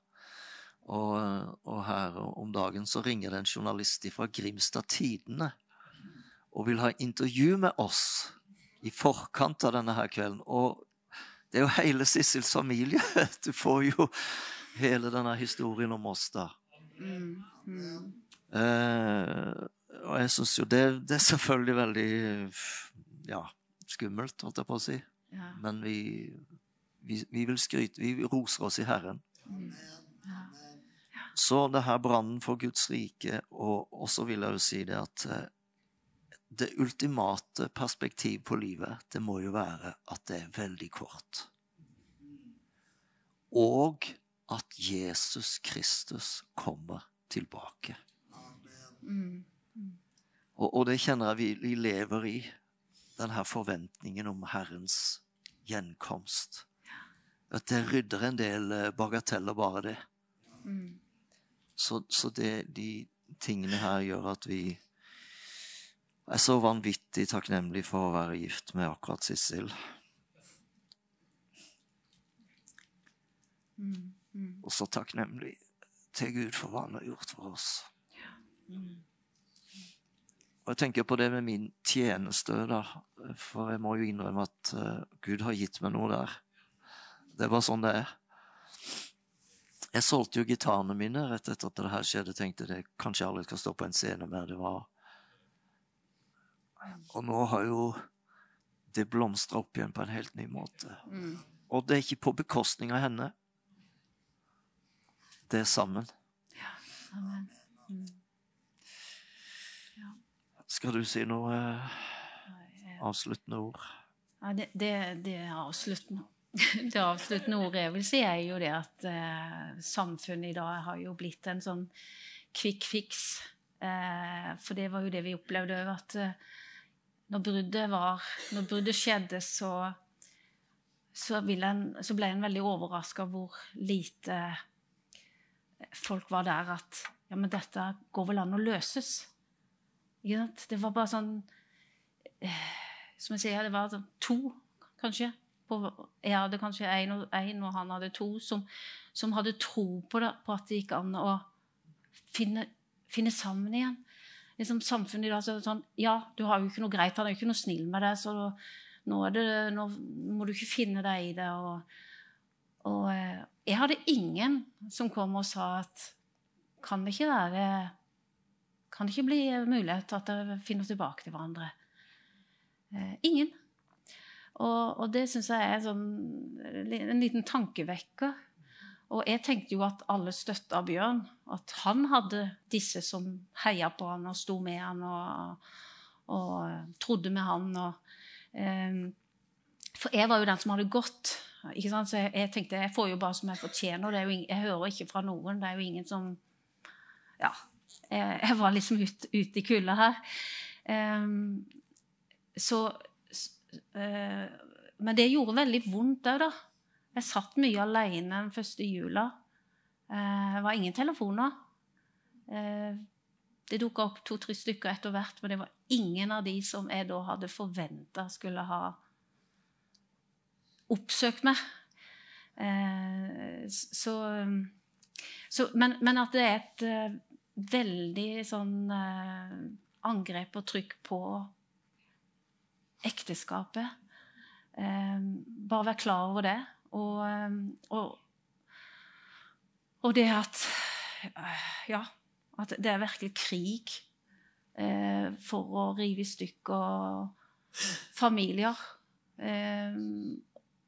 Og, og her om dagen så ringer det en journalist fra Grimstad Tidende og vil ha intervju med oss i forkant av denne her kvelden. Og det er jo hele Sissels familie. [LAUGHS] Du får jo hele denne historien om oss da. Mm. Mm. Eh, og jeg syns jo det, det er selvfølgelig veldig ja, skummelt, holdt jeg på å si. Ja. Men vi, vi, vi vil skryte Vi roser oss i Herren. Ja. Så det her brannen for Guds rike, og, og så vil jeg jo si det at eh, det ultimate perspektiv på livet, det må jo være at det er veldig kort. Og at Jesus Kristus kommer tilbake. Mhm. Og, og det kjenner jeg vi, vi lever i. den her forventningen om Herrens gjenkomst. At det rydder en del eh, bagateller, bare det. Mm. Så, så det, de tingene her gjør at vi er så vanvittig takknemlige for å være gift med akkurat Sissel. Mm. Mm. Og så takknemlig til Gud for hva han har gjort for oss. Ja. Mm. Og jeg tenker på det med min tjeneste, da. For jeg må jo innrømme at eh, Gud har gitt meg noe der. Det er bare sånn det er. Jeg solgte jo gitarene mine rett etter at det her skjedde. Tenkte det kanskje jeg aldri skal stå på en scene mer. Det var Og nå har jo det blomstra opp igjen på en helt ny måte. Mm. Og det er ikke på bekostning av henne. Det er sammen. Ja. Amen. Mm. Skal du si noe eh, avsluttende ord? Ja, det, det, det avsluttende [LAUGHS] det avsluttende ordet jeg vil si, er jo det at eh, samfunnet i dag har jo blitt en sånn quick fix. Eh, for det var jo det vi opplevde òg, at eh, når bruddet var Når bruddet skjedde, så så, en, så ble en veldig overraska hvor lite folk var der at Ja, men dette går vel an å løses? Det var bare sånn eh, Som jeg sier, det var sånn to, kanskje. På, jeg hadde kanskje én og, og han hadde to, som, som hadde tro på, det, på at det gikk an å finne, finne sammen igjen. Liksom Samfunnet i dag så er det sånn Ja, du har jo ikke noe greit, han er jo ikke noe snill med deg, så nå, det, nå må du ikke finne deg i det. Og, og eh, jeg hadde ingen som kom og sa at kan det ikke være Kan det ikke bli mulighet til at dere finner tilbake til hverandre? Eh, ingen. Og, og det syns jeg er sånn, en liten tankevekker. Og jeg tenkte jo at alle støtta Bjørn. At han hadde disse som heia på han og sto med han og, og trodde med han. Og, eh, for jeg var jo den som hadde gått. Ikke sant? Så jeg, jeg, tenkte jeg får jo bare som jeg fortjener. Ingen, jeg hører ikke fra noen. Det er jo ingen som Ja. Jeg, jeg var liksom ute ut i kulda her. Um, så uh, Men det gjorde veldig vondt òg, da. Jeg satt mye alene den første jula. Uh, det var ingen telefoner. Uh, det dukka opp to-tre stykker etter hvert, men det var ingen av de som jeg da hadde forventa skulle ha oppsøkt meg. så, så men, men, at det er et veldig sånn angrep og trykk på ekteskapet. Eh, bare være klar over det. Og, og, og det at Ja, at det er virkelig krig eh, for å rive i stykker familier. Eh,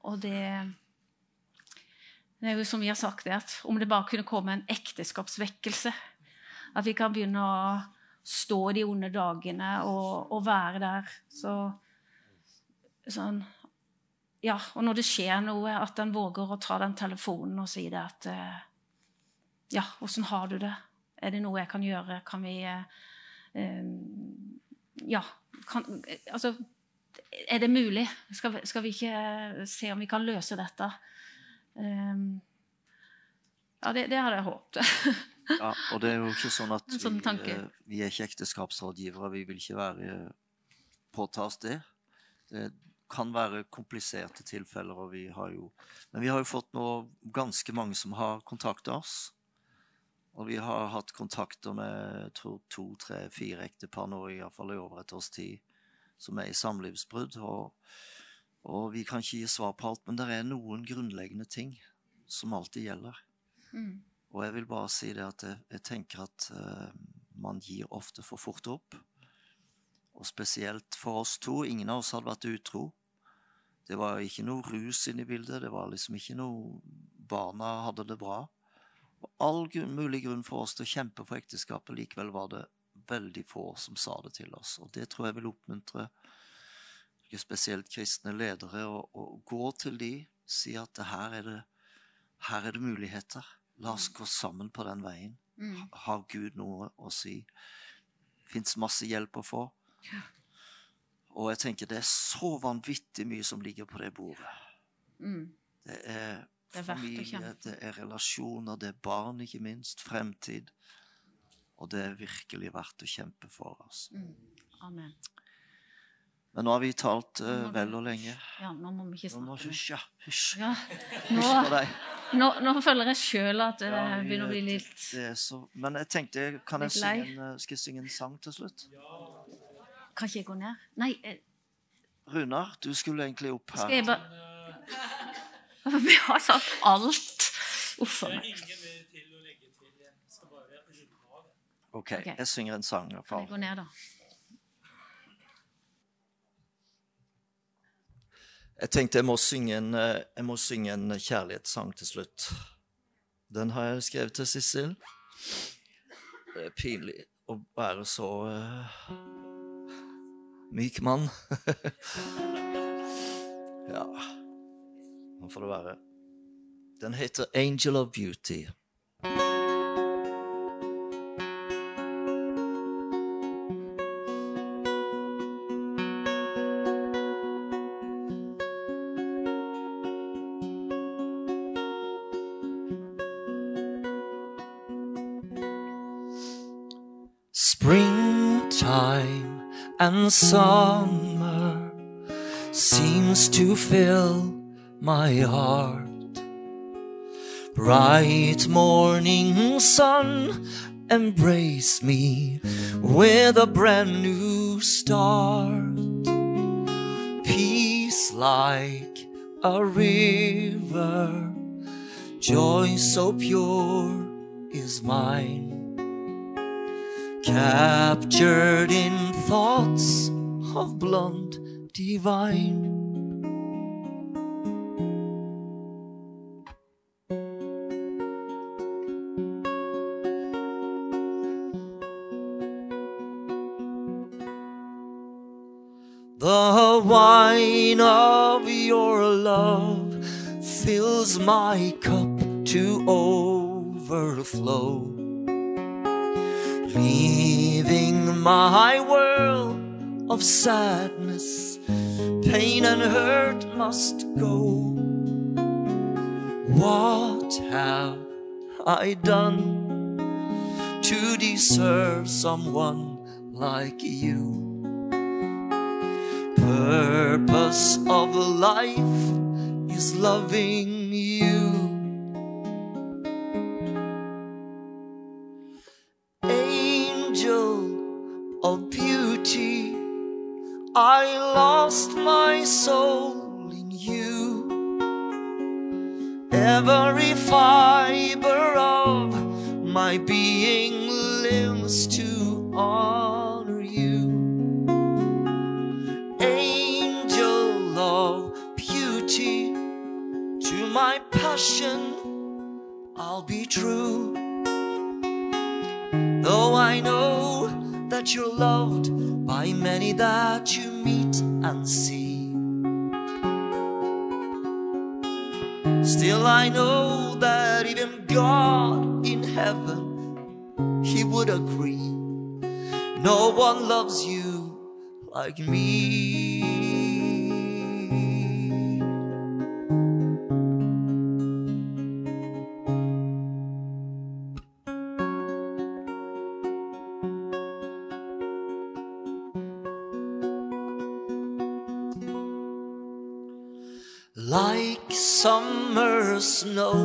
og det Det er jo som vi har sagt, at om det bare kunne komme en ekteskapsvekkelse At vi kan begynne å stå de onde dagene og, og være der. Så sånn Ja, og når det skjer noe, at en våger å ta den telefonen og si det at uh, Ja, åssen har du det? Er det noe jeg kan gjøre? Kan vi eh, Ja, kan, altså Er det mulig? Skal, skal, vi ikke se om vi kan løse dette? Um, ja, det, det hadde jeg håpet. [LAUGHS] ja, og det er jo ikke sånn at sånn vi, vi, er ikke ekteskapsrådgivere. Vi vil ikke være påta oss det. Det kan være kompliserte tilfeller, og vi har jo Men vi har jo fått nå ganske mange som har kontakta oss. Og vi har hatt kontakter med tror, to, tre, fire ektepar nå, iallfall i over et års tid, som er i samlivsbrudd. Og, og, vi kan ikke gi svar på alt, men det er noen grunnleggende ting som alltid gjelder. Mm. Og jeg vil bare si det at jeg, jeg tenker at uh, man gir ofte for fort opp. Og spesielt for oss to. Ingen av oss hadde vært utro. Det var ikke noe rus inne i bildet. Det var liksom ikke noe Barna hadde det bra. Og all mulig grunn for oss til å kjempe for ekteskapet. Likevel var det veldig få som sa det til oss. Og det tror jeg vil oppmuntre spesielt kristne ledere å gå til de, si at her er, det, her er det muligheter. La oss gå sammen på den veien. Mm. Har Gud noe å si? Fins masse hjelp å få. Og jeg tenker det er så vanvittig mye som ligger på det bordet. Mm. Det er familie, det er relasjoner, det er barn, ikke minst. Fremtid. Og det er virkelig verdt å kjempe for. oss. Mm. Amen. Men nå har vi talt eh, Nå du- vel og lenge. Ja, nå må vi ikke Nå må snakke hysj, ja. Hysj. Ja, Hysj på deg. nå, nå føler jeg sjøl at det Ja, begynner å bli litt så... Men jeg tenkte, kan jeg synge en, eh, skal jeg synge en sang til slutt? Kan ikke jeg gå ned? Nei, Jeg... Runar, du skulle egentlig opp skal her. jeg bare [LAUGHS] Vi har sagt alt. Uff a meg. skal. Ok, jeg synger en sang i hvert Kan jeg gå ned, da? Jeg tenkte jeg må synge en, eh, jeg må synge en kjærlighetssang til slutt. Den har jeg skrevet til Sissel. Det er pinlig å være så uh, myk mann. [LAUGHS] ja Nå får det være. Den heter 'Angel of Beauty'. Summer seems to fill my heart. Bright morning sun embrace me with a brand new start. Peace like a river, joy so pure is mine captured in thoughts of blonde divine. The wine of your love fills my cup to overflow leaving my world of sadness, pain and hurt must go. What have I done to deserve someone like you? Purpose of life is loving you. I lost my soul in you. Every fiber of my being lives to honor you. Angel of beauty, to my passion, I'll be true. Though I know that you're loved by many that you meet and see. Still, I know that even God in heaven, He would agree. No one loves you like me. Snow,